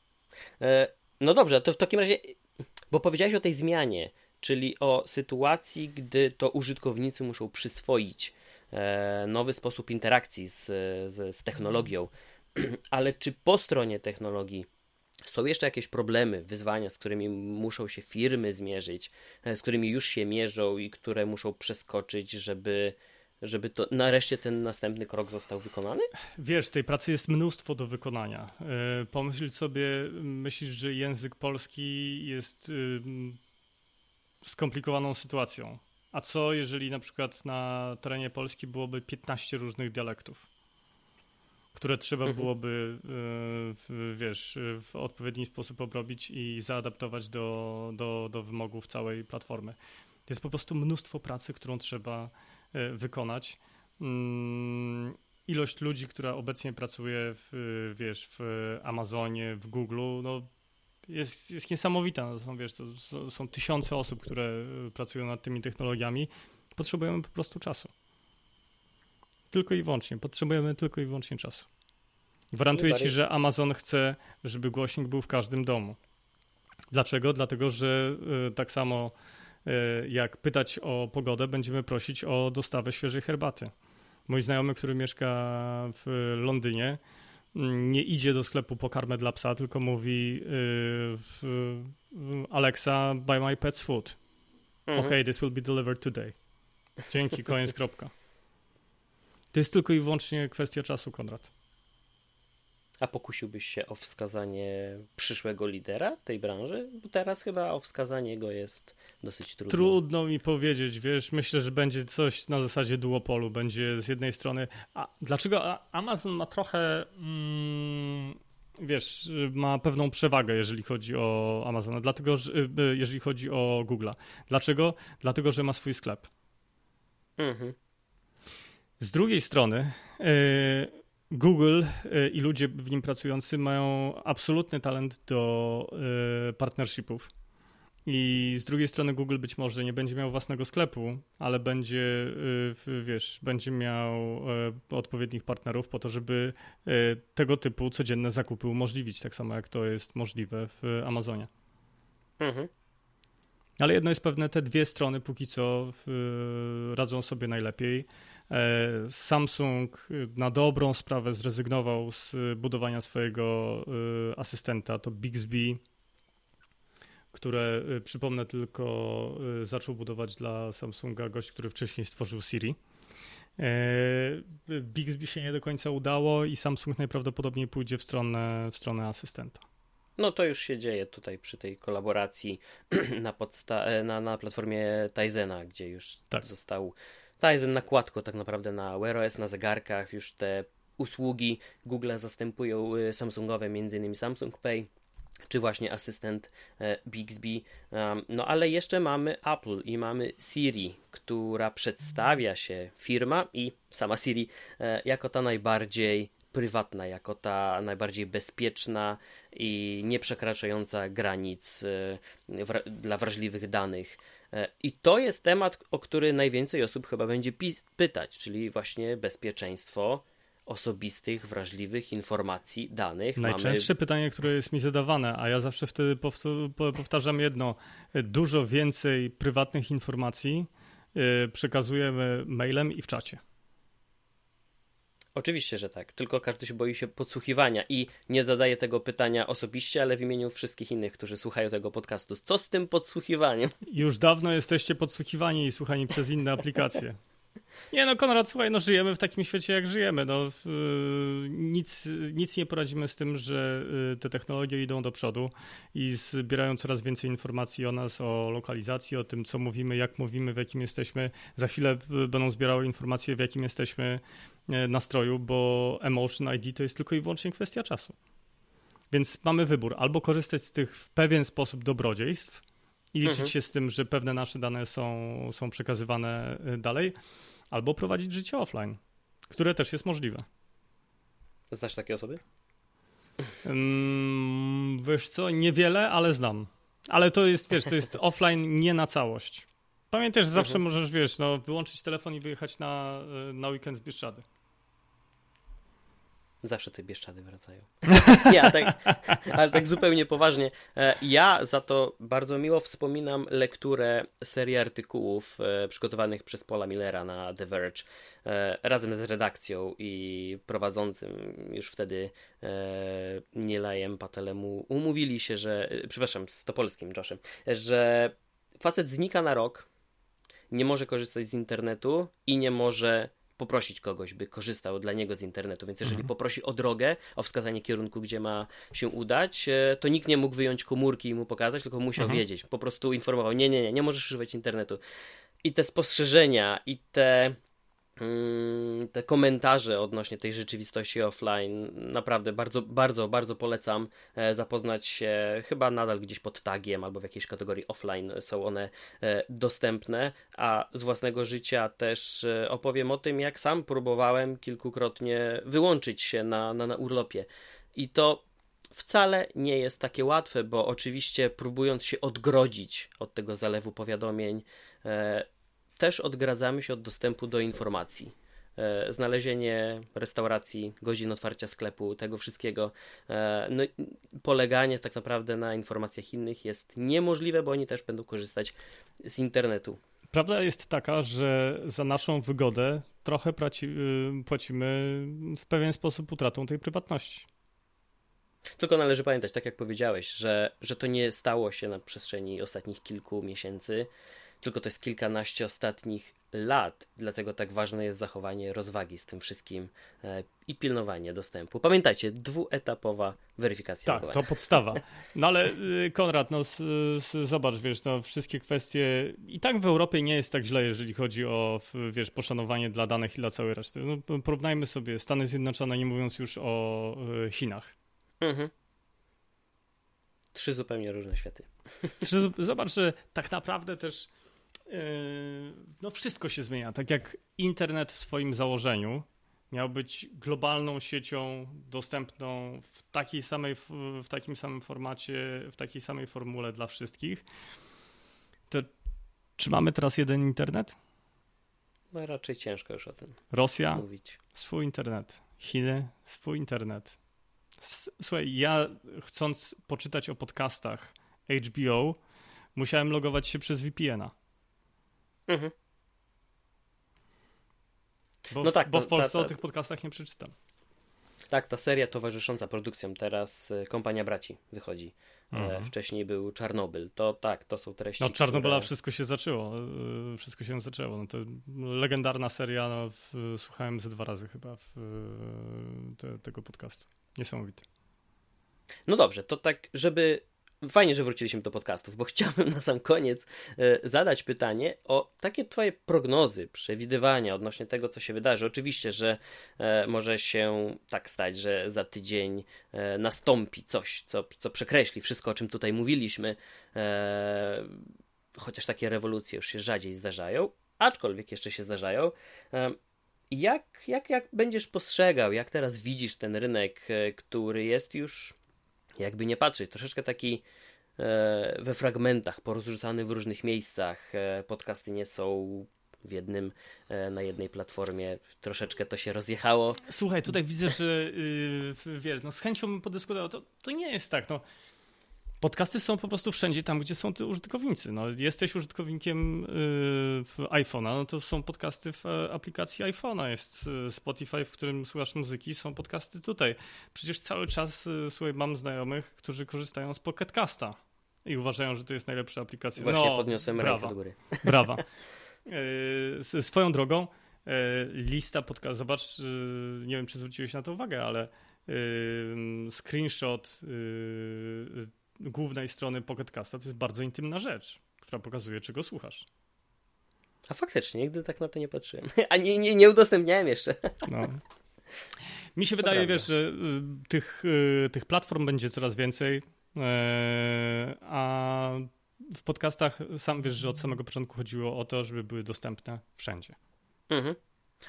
E, no dobrze, to w takim razie, bo powiedziałeś o tej zmianie, czyli o sytuacji, gdy to użytkownicy muszą przyswoić e, nowy sposób interakcji z, z, z technologią. Ale czy po stronie technologii są jeszcze jakieś problemy, wyzwania, z którymi muszą się firmy zmierzyć, e, z którymi już się mierzą i które muszą przeskoczyć, żeby żeby to nareszcie ten następny krok został wykonany? Wiesz, tej pracy jest mnóstwo do wykonania. E, pomyśl sobie, myślisz, że język polski jest skomplikowaną sytuacją. A co jeżeli na przykład na terenie Polski byłoby 15 różnych dialektów, które trzeba mhm. byłoby, y, wiesz, w odpowiedni sposób obrobić i zaadaptować do, do, do wymogów całej platformy. To jest po prostu mnóstwo pracy, którą trzeba E, wykonać. Mm, ilość ludzi, która obecnie pracuje w, wiesz, w Amazonie, w Google, no jest, jest niesamowita. No, są, wiesz, są tysiące osób, które pracują nad tymi technologiami. Potrzebujemy po prostu czasu. Tylko i wyłącznie. Potrzebujemy tylko i wyłącznie czasu. Gwarantuję ci, że Amazon chce, żeby głośnik był w każdym domu. Dlaczego? Dlatego, że y, tak samo E, jak pytać o pogodę, będziemy prosić o dostawę świeżej herbaty. Mój znajomy, który mieszka w Londynie, nie idzie do sklepu po karmę dla psa, tylko mówi e, Alexa, buy my pet's food. Mhm. OK, this will be delivered today. Dzięki, koniec, kropka. To jest tylko i wyłącznie kwestia czasu, Konrad. A pokusiłbyś się o wskazanie przyszłego lidera tej branży? Bo teraz chyba o wskazanie go jest dosyć trudno. Trudno mi powiedzieć, wiesz, myślę, że będzie coś na zasadzie duopolu. Będzie z jednej strony. A dlaczego Amazon ma trochę. Mm, wiesz, ma pewną przewagę, jeżeli chodzi o Amazona, dlatego, że, y, jeżeli chodzi o Google'a. Dlaczego? Dlatego, że ma swój sklep. Mhm. Z drugiej strony, yy, Google y, i ludzie w nim pracujący mają absolutny talent do y, partnershipów. I z drugiej strony Google być może nie będzie miał własnego sklepu, ale będzie, y, wiesz, będzie miał odpowiednich partnerów po to, żeby tego typu codzienne zakupy umożliwić, tak samo jak to jest możliwe w Amazonie. Mhm. Ale jedno jest pewne, te dwie strony póki co radzą sobie najlepiej. E, Samsung na dobrą sprawę zrezygnował z budowania swojego e, asystenta, to Bixby, które e, przypomnę tylko zaczął budować dla Samsunga gość, który wcześniej stworzył Siri. Bixby się nie do końca udało i Samsung najprawdopodobniej pójdzie w stronę, w stronę asystenta. No to już się dzieje tutaj przy tej kolaboracji na, podsta- na, na platformie Tizena, gdzie już tak. został Tizen nakładko tak naprawdę na Wear OS, na zegarkach, już te usługi Google zastępują y, Samsungowe, m.in. Samsung Pay czy właśnie asystent e, Bixby. No ale jeszcze mamy Apple i mamy Siri, która przedstawia się firma i sama Siri e, jako ta najbardziej prywatna, jako ta najbardziej bezpieczna i nie przekraczająca granic e, dla wrażliwych danych. E, I to jest temat, o który najwięcej osób chyba będzie pytać, czyli właśnie bezpieczeństwo osobistych, wrażliwych informacji, danych. Najczęstsze Mamy... pytanie, które jest mi zadawane, a ja zawsze wtedy powtarzam jedno: dużo więcej prywatnych informacji e, przekazujemy mailem i w czacie. Oczywiście, że tak. Tylko każdy się boi się podsłuchiwania i nie zadaje tego pytania osobiście, ale w imieniu wszystkich innych, którzy słuchają tego podcastu. Co z tym podsłuchiwaniem? Już dawno jesteście podsłuchiwani i słuchani przez inne aplikacje. Nie no, Konrad, słuchaj, no żyjemy w takim świecie, jak żyjemy. No, yy, nic, nic nie poradzimy z tym, że yy, te technologie idą do przodu i zbierają coraz więcej informacji o nas, o lokalizacji, o tym, co mówimy, jak mówimy, w jakim jesteśmy. Za chwilę yy, będą zbierały informacje, w jakim jesteśmy yy, nastroju, bo Emotion ID to jest tylko i wyłącznie kwestia czasu. Więc mamy wybór, albo korzystać z tych w pewien sposób dobrodziejstw, i liczyć mhm. się z tym, że pewne nasze dane są, są przekazywane y, dalej, albo prowadzić życie offline, które też jest możliwe. Znasz takie osoby? Um, wiesz co, niewiele, ale znam. Ale to jest, wiesz, to jest offline nie na całość. Pamiętaj, że zawsze mhm. możesz, wiesz, no, wyłączyć telefon i wyjechać na, y, na weekend z Bieszczady. Zawsze te Bieszczady wracają. Nie, tak, ale tak zupełnie poważnie. E, ja za to bardzo miło wspominam lekturę serii artykułów e, przygotowanych przez Paula Millera na The Verge e, razem z redakcją i prowadzącym już wtedy Nielajem Patelemu umówili się, że, przepraszam, z Topolskim Joshem, że facet znika na rok, nie może korzystać z internetu i nie może poprosić kogoś, by korzystał dla niego z internetu. Więc jeżeli mhm. poprosi o drogę, o wskazanie kierunku, gdzie ma się udać, e, to nikt nie mógł wyjąć komórki i mu pokazać, tylko musiał mhm. wiedzieć. Po prostu informował: Nie, nie, nie, nie możesz używać internetu. I te spostrzeżenia, i te te komentarze odnośnie tej rzeczywistości offline naprawdę bardzo, bardzo, bardzo polecam e, zapoznać się. Chyba nadal gdzieś pod tagiem albo w jakiejś kategorii offline są one e, dostępne, a z własnego życia też e, opowiem o tym, jak sam próbowałem kilkukrotnie wyłączyć się na, na, na urlopie. I to wcale nie jest takie łatwe, bo oczywiście próbując się odgrodzić od tego zalewu powiadomień, też odgradzamy się od dostępu do informacji. E, znalezienie restauracji, godzin otwarcia sklepu, tego wszystkiego, e, no, poleganie tak naprawdę na informacjach innych jest niemożliwe, bo oni też będą korzystać z internetu. Prawda jest taka, że za naszą wygodę trochę płaci, y, płacimy w pewien sposób utratą tej prywatności. Tylko należy pamiętać, tak jak powiedziałeś, że, że to nie stało się na przestrzeni ostatnich kilku miesięcy tylko to jest kilkanaście ostatnich lat, dlatego tak ważne jest zachowanie rozwagi z tym wszystkim e, i pilnowanie dostępu. Pamiętajcie, dwuetapowa weryfikacja. Tak, logowania. to podstawa. No ale y, Konrad, no z, z, zobacz, wiesz, no wszystkie kwestie i tak w Europie nie jest tak źle, jeżeli chodzi o, wiesz, poszanowanie dla danych i dla całej reszty. No, porównajmy sobie Stany Zjednoczone, nie mówiąc już o y, Chinach. Mhm. Trzy zupełnie różne światy. Trzy, zobacz, że tak naprawdę też no wszystko się zmienia. Tak jak internet w swoim założeniu miał być globalną siecią dostępną w takiej samej, w takim samym formacie, w takiej samej formule dla wszystkich, to czy mamy teraz jeden internet? No raczej ciężko już o tym Rosja, mówić. swój internet. Chiny, swój internet. Słuchaj, ja chcąc poczytać o podcastach HBO, musiałem logować się przez VPN-a. Mhm. Bo, no tak, bo w Polsce ta, ta, o tych podcastach nie przeczytam. Tak, ta seria towarzysząca produkcjom teraz e, Kompania Braci wychodzi. E, mhm. Wcześniej był Czarnobyl. To tak, to są treści. No, Czarnobyla które... wszystko się zaczęło. E, wszystko się zaczęło. No, to legendarna seria. No, w, słuchałem ze dwa razy chyba w, te, tego podcastu. Niesamowity. No dobrze, to tak, żeby Fajnie, że wróciliśmy do podcastów, bo chciałbym na sam koniec e, zadać pytanie o takie Twoje prognozy, przewidywania odnośnie tego, co się wydarzy. Oczywiście, że e, może się tak stać, że za tydzień e, nastąpi coś, co, co przekreśli wszystko, o czym tutaj mówiliśmy, chociaż takie rewolucje już się rzadziej zdarzają, aczkolwiek jeszcze się zdarzają. Jak, jak, jak będziesz postrzegał, jak teraz widzisz ten rynek, który jest już jakby nie patrzeć, troszeczkę taki e, we fragmentach, porozrzucany w różnych miejscach. E, podcasty nie są w jednym, e, na jednej platformie. Troszeczkę to się rozjechało. Słuchaj, tutaj widzę, że yy, wiesz, no z chęcią bym podyskutował. To, to nie jest tak. No. Podcasty są po prostu wszędzie tam, gdzie są użytkownicy. No, jesteś użytkownikiem yy, iPhone'a, no to są podcasty w e, aplikacji iPhone'a. Jest y, Spotify, w którym słuchasz muzyki, są podcasty tutaj. Przecież cały czas y, słuchaj, mam znajomych, którzy korzystają z Pocketcasta i uważają, że to jest najlepsza aplikacja. Właśnie no, podniosłem brawa, do góry. Brawa. Yy, swoją drogą, yy, lista podcastów, zobacz, yy, nie wiem, czy zwróciłeś na to uwagę, ale screenshot głównej strony Pocketcasta to jest bardzo intymna rzecz, która pokazuje, czego słuchasz. A faktycznie, nigdy tak na to nie patrzyłem. A nie, nie, nie udostępniałem jeszcze. No. Mi się wydaje, wiesz, że y, tych, y, tych platform będzie coraz więcej, e, a w podcastach sam wiesz, że od samego początku chodziło o to, żeby były dostępne wszędzie. Mhm.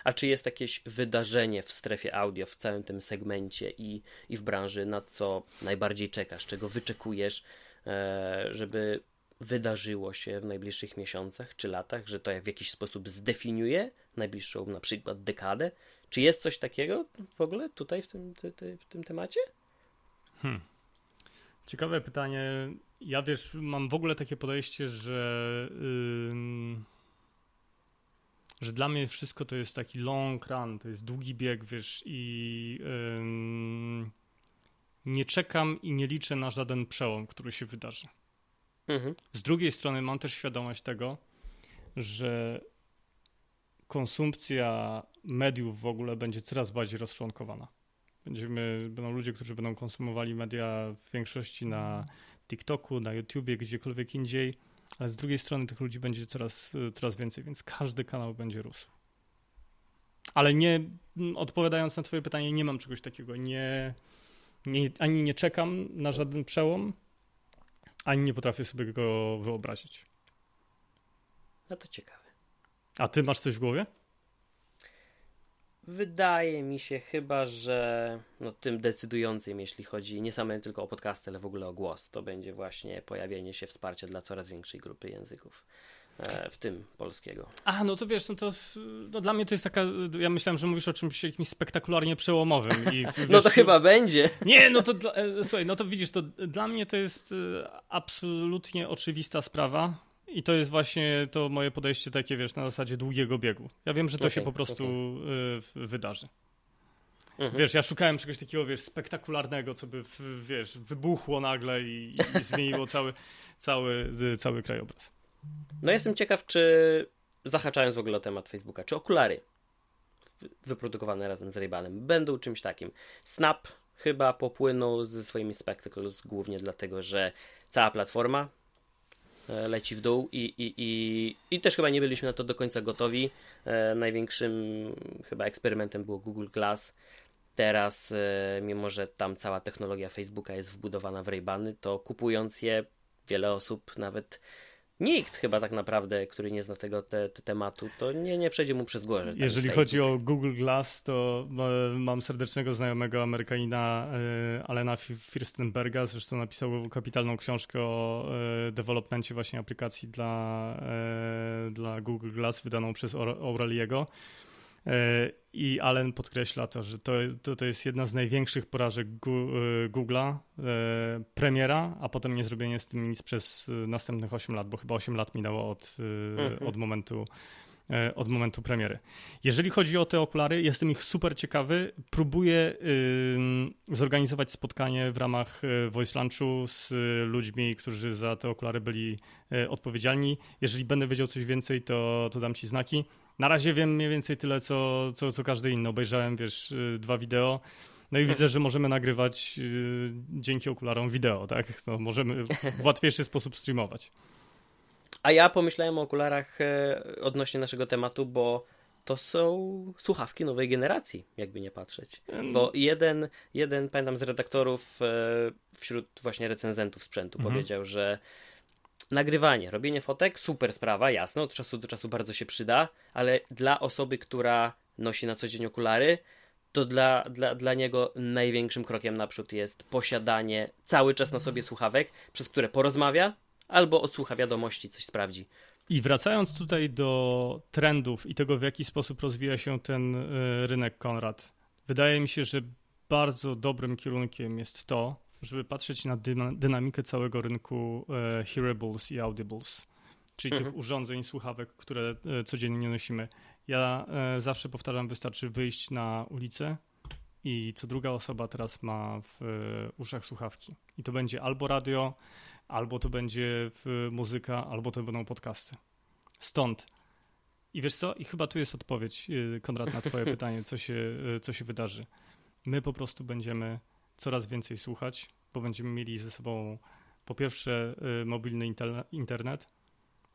A czy jest jakieś wydarzenie w strefie audio, w całym tym segmencie i, i w branży, na co najbardziej czekasz, czego wyczekujesz, e, żeby wydarzyło się w najbliższych miesiącach czy latach, że to w jakiś sposób zdefiniuje najbliższą na przykład dekadę? Czy jest coś takiego w ogóle tutaj w tym, ty, ty, w tym temacie? Hmm. Ciekawe pytanie. Ja wiesz, mam w ogóle takie podejście, że. Yy że dla mnie wszystko to jest taki long run, to jest długi bieg, wiesz, i ym, nie czekam i nie liczę na żaden przełom, który się wydarzy. Mhm. Z drugiej strony mam też świadomość tego, że konsumpcja mediów w ogóle będzie coraz bardziej rozczłonkowana. Będziemy, będą ludzie, którzy będą konsumowali media w większości na TikToku, na YouTubie, gdziekolwiek indziej ale z drugiej strony tych ludzi będzie coraz, coraz więcej, więc każdy kanał będzie rósł. Ale nie, odpowiadając na Twoje pytanie, nie mam czegoś takiego. Nie, nie, ani nie czekam na żaden przełom, ani nie potrafię sobie go wyobrazić. No to ciekawe. A ty masz coś w głowie? Wydaje mi się chyba, że no, tym decydującym, jeśli chodzi nie samo tylko o podcasty, ale w ogóle o głos, to będzie właśnie pojawienie się wsparcia dla coraz większej grupy języków e, w tym polskiego. A, no to wiesz, no to no dla mnie to jest taka, ja myślałem, że mówisz o czymś jakimś spektakularnie przełomowym. I, wiesz, no to chyba będzie. Nie, no to, e, słuchaj, no to widzisz, to dla mnie to jest e, absolutnie oczywista sprawa, i to jest właśnie to moje podejście takie, wiesz, na zasadzie długiego biegu. Ja wiem, że to okay, się po prostu okay. wydarzy. Mhm. Wiesz, ja szukałem czegoś takiego, wiesz, spektakularnego, co by, wiesz, wybuchło nagle i, i zmieniło cały, cały, cały krajobraz. No jestem ciekaw, czy zahaczając w ogóle o temat Facebooka, czy okulary wyprodukowane razem z Ray-Banem będą czymś takim. Snap chyba popłynął ze swoimi Spectacles głównie dlatego, że cała platforma leci w dół i, i, i, i też chyba nie byliśmy na to do końca gotowi. E, największym chyba eksperymentem było Google Glass. Teraz, e, mimo że tam cała technologia Facebooka jest wbudowana w Ray-Bany, to kupując je, wiele osób nawet nikt chyba tak naprawdę, który nie zna tego te, te tematu, to nie, nie przejdzie mu przez głowę. Jeżeli chodzi o Google Glass, to mam serdecznego znajomego Amerykanina e, Alena Firstenberga, zresztą napisał kapitalną książkę o e, dewelopmencie właśnie aplikacji dla, e, dla Google Glass, wydaną przez Aureliego. E, I Allen podkreśla to, że to, to, to jest jedna z największych porażek e, Google'a, e, premiera, a potem nie zrobienie z tym nic przez następnych 8 lat, bo chyba 8 lat minęło od, mhm. od momentu od momentu premiery. Jeżeli chodzi o te okulary, jestem ich super ciekawy. Próbuję zorganizować spotkanie w ramach Voice Lunchu z ludźmi, którzy za te okulary byli odpowiedzialni. Jeżeli będę wiedział coś więcej, to, to dam ci znaki. Na razie wiem mniej więcej tyle, co, co, co każdy inny. Obejrzałem, wiesz, y, dwa wideo. No i widzę, że możemy nagrywać y, dzięki okularom wideo, tak? No, możemy w łatwiejszy sposób streamować. A ja pomyślałem o okularach e, odnośnie naszego tematu, bo to są słuchawki nowej generacji, jakby nie patrzeć. Bo jeden, jeden pamiętam z redaktorów e, wśród właśnie recenzentów sprzętu mhm. powiedział, że Nagrywanie, robienie fotek, super sprawa, jasno, od czasu do czasu bardzo się przyda, ale dla osoby, która nosi na co dzień okulary, to dla, dla, dla niego największym krokiem naprzód jest posiadanie cały czas na sobie słuchawek, przez które porozmawia albo odsłucha wiadomości, coś sprawdzi. I wracając tutaj do trendów i tego, w jaki sposób rozwija się ten e, rynek, Konrad, wydaje mi się, że bardzo dobrym kierunkiem jest to, żeby patrzeć na dynamikę całego rynku e, hearables i audibles, czyli mhm. tych urządzeń, słuchawek, które e, codziennie nosimy. Ja e, zawsze powtarzam, wystarczy wyjść na ulicę i co druga osoba teraz ma w uszach słuchawki. I to będzie albo radio, albo to będzie muzyka, albo to będą podcasty. Stąd. I wiesz co? I chyba tu jest odpowiedź, Konrad, na twoje pytanie, co się, co się wydarzy. My po prostu będziemy coraz więcej słuchać, bo będziemy mieli ze sobą po pierwsze y, mobilny internet,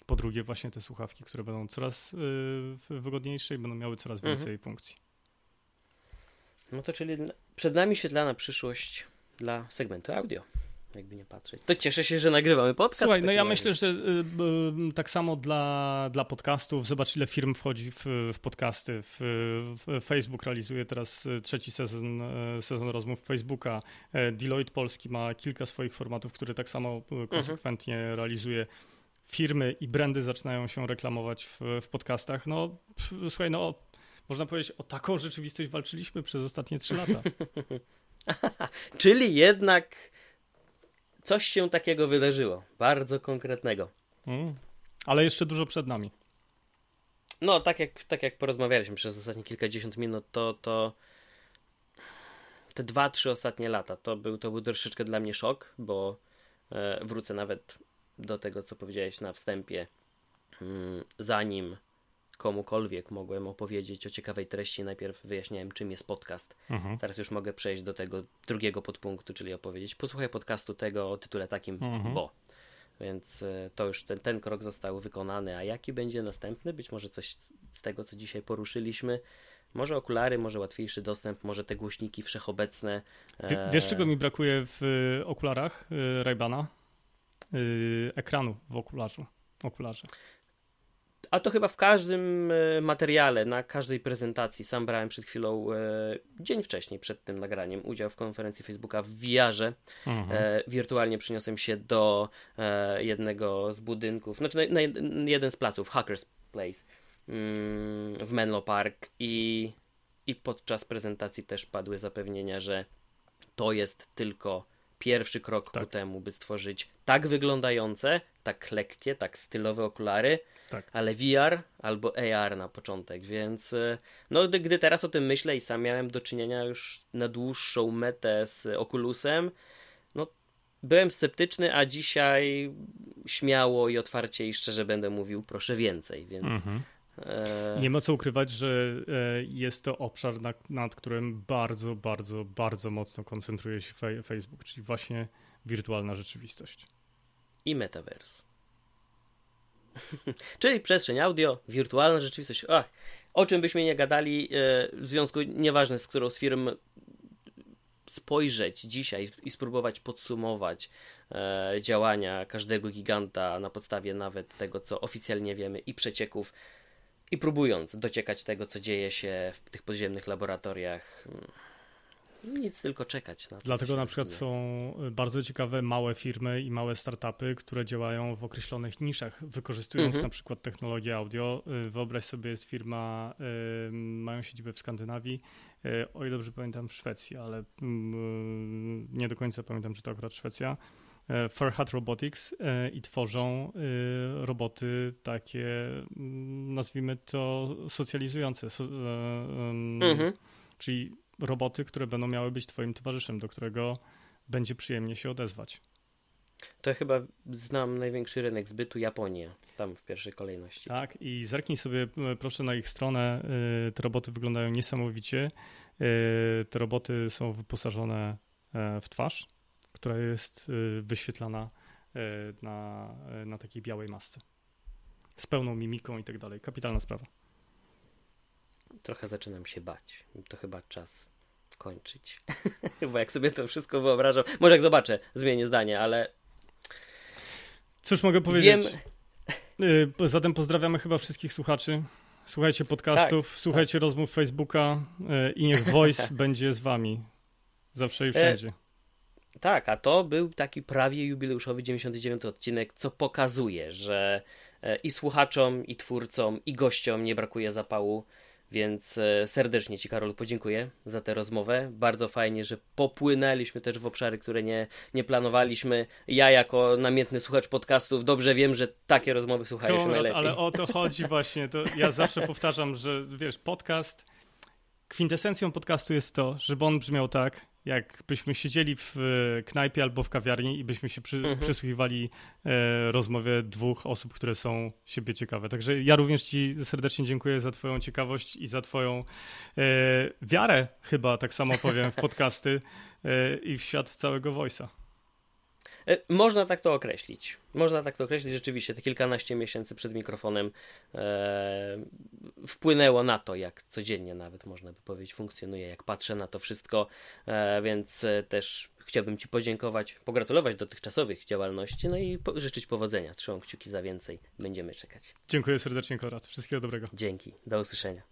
po drugie właśnie te słuchawki, które będą coraz y, wygodniejsze i będą miały coraz mhm. więcej mhm. funkcji. No to czyli przed nami świetlana przyszłość dla segmentu audio. Jakby nie patrzeć. To cieszę się, że nagrywamy podcast. Słuchaj, no ja razie. myślę, że y, y, tak samo dla, dla podcastów, zobacz ile firm wchodzi w, w podcasty. W, w Facebook realizuje teraz y, trzeci sezon, y, sezon rozmów Facebooka. E, Deloitte Polski ma kilka swoich formatów, które tak samo mhm. konsekwentnie mhm. realizuje firmy i brandy zaczynają się reklamować w, w podcastach. No, słuchaj, no, można powiedzieć, o taką rzeczywistość walczyliśmy przez ostatnie trzy lata. Czyli jednak coś się takiego wydarzyło. Bardzo konkretnego. Mm, ale jeszcze dużo przed nami. No, tak jak, tak jak porozmawialiśmy przez ostatnie kilkadziesiąt minut, to, to te dwa, trzy ostatnie lata to był, to był troszeczkę dla mnie szok, bo e, wrócę nawet do tego, co powiedziałeś na wstępie. Mm, zanim komukolwiek mogłem opowiedzieć o ciekawej treści, najpierw wyjaśniałem, czym jest podcast. Mhm. Teraz już mogę przejść do tego drugiego podpunktu, czyli opowiedzieć, posłuchaj podcastu tego o tytule takim, mhm. bo. Więc e, to już ten, ten krok został wykonany. A jaki będzie następny? Być może coś z tego, co dzisiaj poruszyliśmy. Może okulary, może łatwiejszy dostęp, może te głośniki wszechobecne. W, wiesz, czego mi brakuje w e, okularach e, Raybana? Ekranu w okularzu. okularze. A to chyba w każdym e, materiale, na każdej prezentacji. Sam brałem przed chwilą, e, dzień wcześniej, przed tym nagraniem, udział w konferencji Facebooka w VR-ze. Mhm. E, wirtualnie przyniosłem się do jednego z budynków, znaczy na, jeden z placów, Hackers Place mm, w Menlo Park i, i podczas prezentacji też padły zapewnienia, że to jest tylko pierwszy krok tak. ku temu, by stworzyć tak wyglądające, tak lekkie, tak stylowe okulary, tak. ale VR albo AR na początek, więc e, no gdy, gdy teraz o tym myślę i sam miałem do czynienia już na dłuższą metę z Oculusem, no byłem sceptyczny, a dzisiaj śmiało i otwarcie i szczerze będę mówił proszę więcej, więc... Mhm. E, Nie ma co ukrywać, że e, jest to obszar, nad, nad którym bardzo, bardzo, bardzo mocno koncentruje się Facebook, czyli właśnie wirtualna rzeczywistość. I metaverse. Czyli przestrzeń audio, wirtualna rzeczywistość. O czym byśmy nie gadali, e, w związku nieważne z którą z firm spojrzeć dzisiaj i spróbować podsumować e, działania każdego giganta na podstawie nawet tego, co oficjalnie wiemy i przecieków, i próbując dociekać tego, co dzieje się w tych podziemnych laboratoriach. Nic, tylko czekać. Na to, Dlatego na przykład są y, bardzo ciekawe małe firmy i małe startupy, które działają w określonych niszach, wykorzystując mhm. na przykład technologię audio. Y, wyobraź sobie, jest firma, y, mają siedzibę w Skandynawii, o ile dobrze pamiętam w Szwecji, ale mm, nie do końca pamiętam, czy to akurat Szwecja. Farhat Robotics i tworzą roboty takie, mm, nazwijmy to, socjalizujące. Mhm. Czyli roboty, które będą miały być Twoim towarzyszem, do którego będzie przyjemnie się odezwać. To ja chyba znam największy rynek zbytu Japonia, tam w pierwszej kolejności. Tak, i zerknij sobie proszę na ich stronę. Y, te roboty wyglądają niesamowicie. Y, te roboty są wyposażone e, w twarz, która jest wyświetlana e, na, e, na takiej białej masce. Z pełną mimiką i tak dalej. Kapitalna sprawa trochę zaczynam się bać. To chyba czas kończyć. Bo jak sobie to wszystko wyobrażam, może jak zobaczę, zmienię zdanie, ale. Cóż mogę powiedzieć? Wiem... Zatem pozdrawiamy chyba wszystkich słuchaczy. Słuchajcie podcastów, tak, słuchajcie tak. rozmów Facebooka y, i niech Voice będzie z wami. Zawsze i e, wszędzie. E, tak, a to był taki prawie jubileuszowy 99 odcinek, co pokazuje, że e, i słuchaczom, i twórcom, i gościom nie brakuje zapału więc e, serdecznie Ci, Karol, podziękuję za tę rozmowę. Bardzo fajnie, że popłynęliśmy też w obszary, które nie, nie planowaliśmy. Ja, jako namiętny słuchacz podcastów, dobrze wiem, że takie rozmowy słuchają się najlepiej. Ale o to chodzi właśnie. To ja zawsze powtarzam, że wiesz, podcast. Kwintesencją podcastu jest to, żeby on brzmiał tak, jakbyśmy siedzieli w e, knajpie albo w kawiarni i byśmy się przy, mhm. przysłuchiwali e, rozmowie dwóch osób, które są siebie ciekawe. Także ja również Ci serdecznie dziękuję za Twoją ciekawość i za Twoją e, wiarę, chyba tak samo powiem, w podcasty e, i w świat całego Voice'a. E, można tak to określić. Można tak to określić. Rzeczywiście te kilkanaście miesięcy przed mikrofonem e, wpłynęło na to, jak codziennie nawet można by powiedzieć funkcjonuje, jak patrzę na to wszystko, e, więc e, też chciałbym Ci podziękować, pogratulować dotychczasowych działalności, no i po życzyć powodzenia. Trzymam kciuki za więcej. Będziemy czekać. Dziękuję serdecznie, Konrad. Wszystkiego dobrego. Dzięki. Do usłyszenia.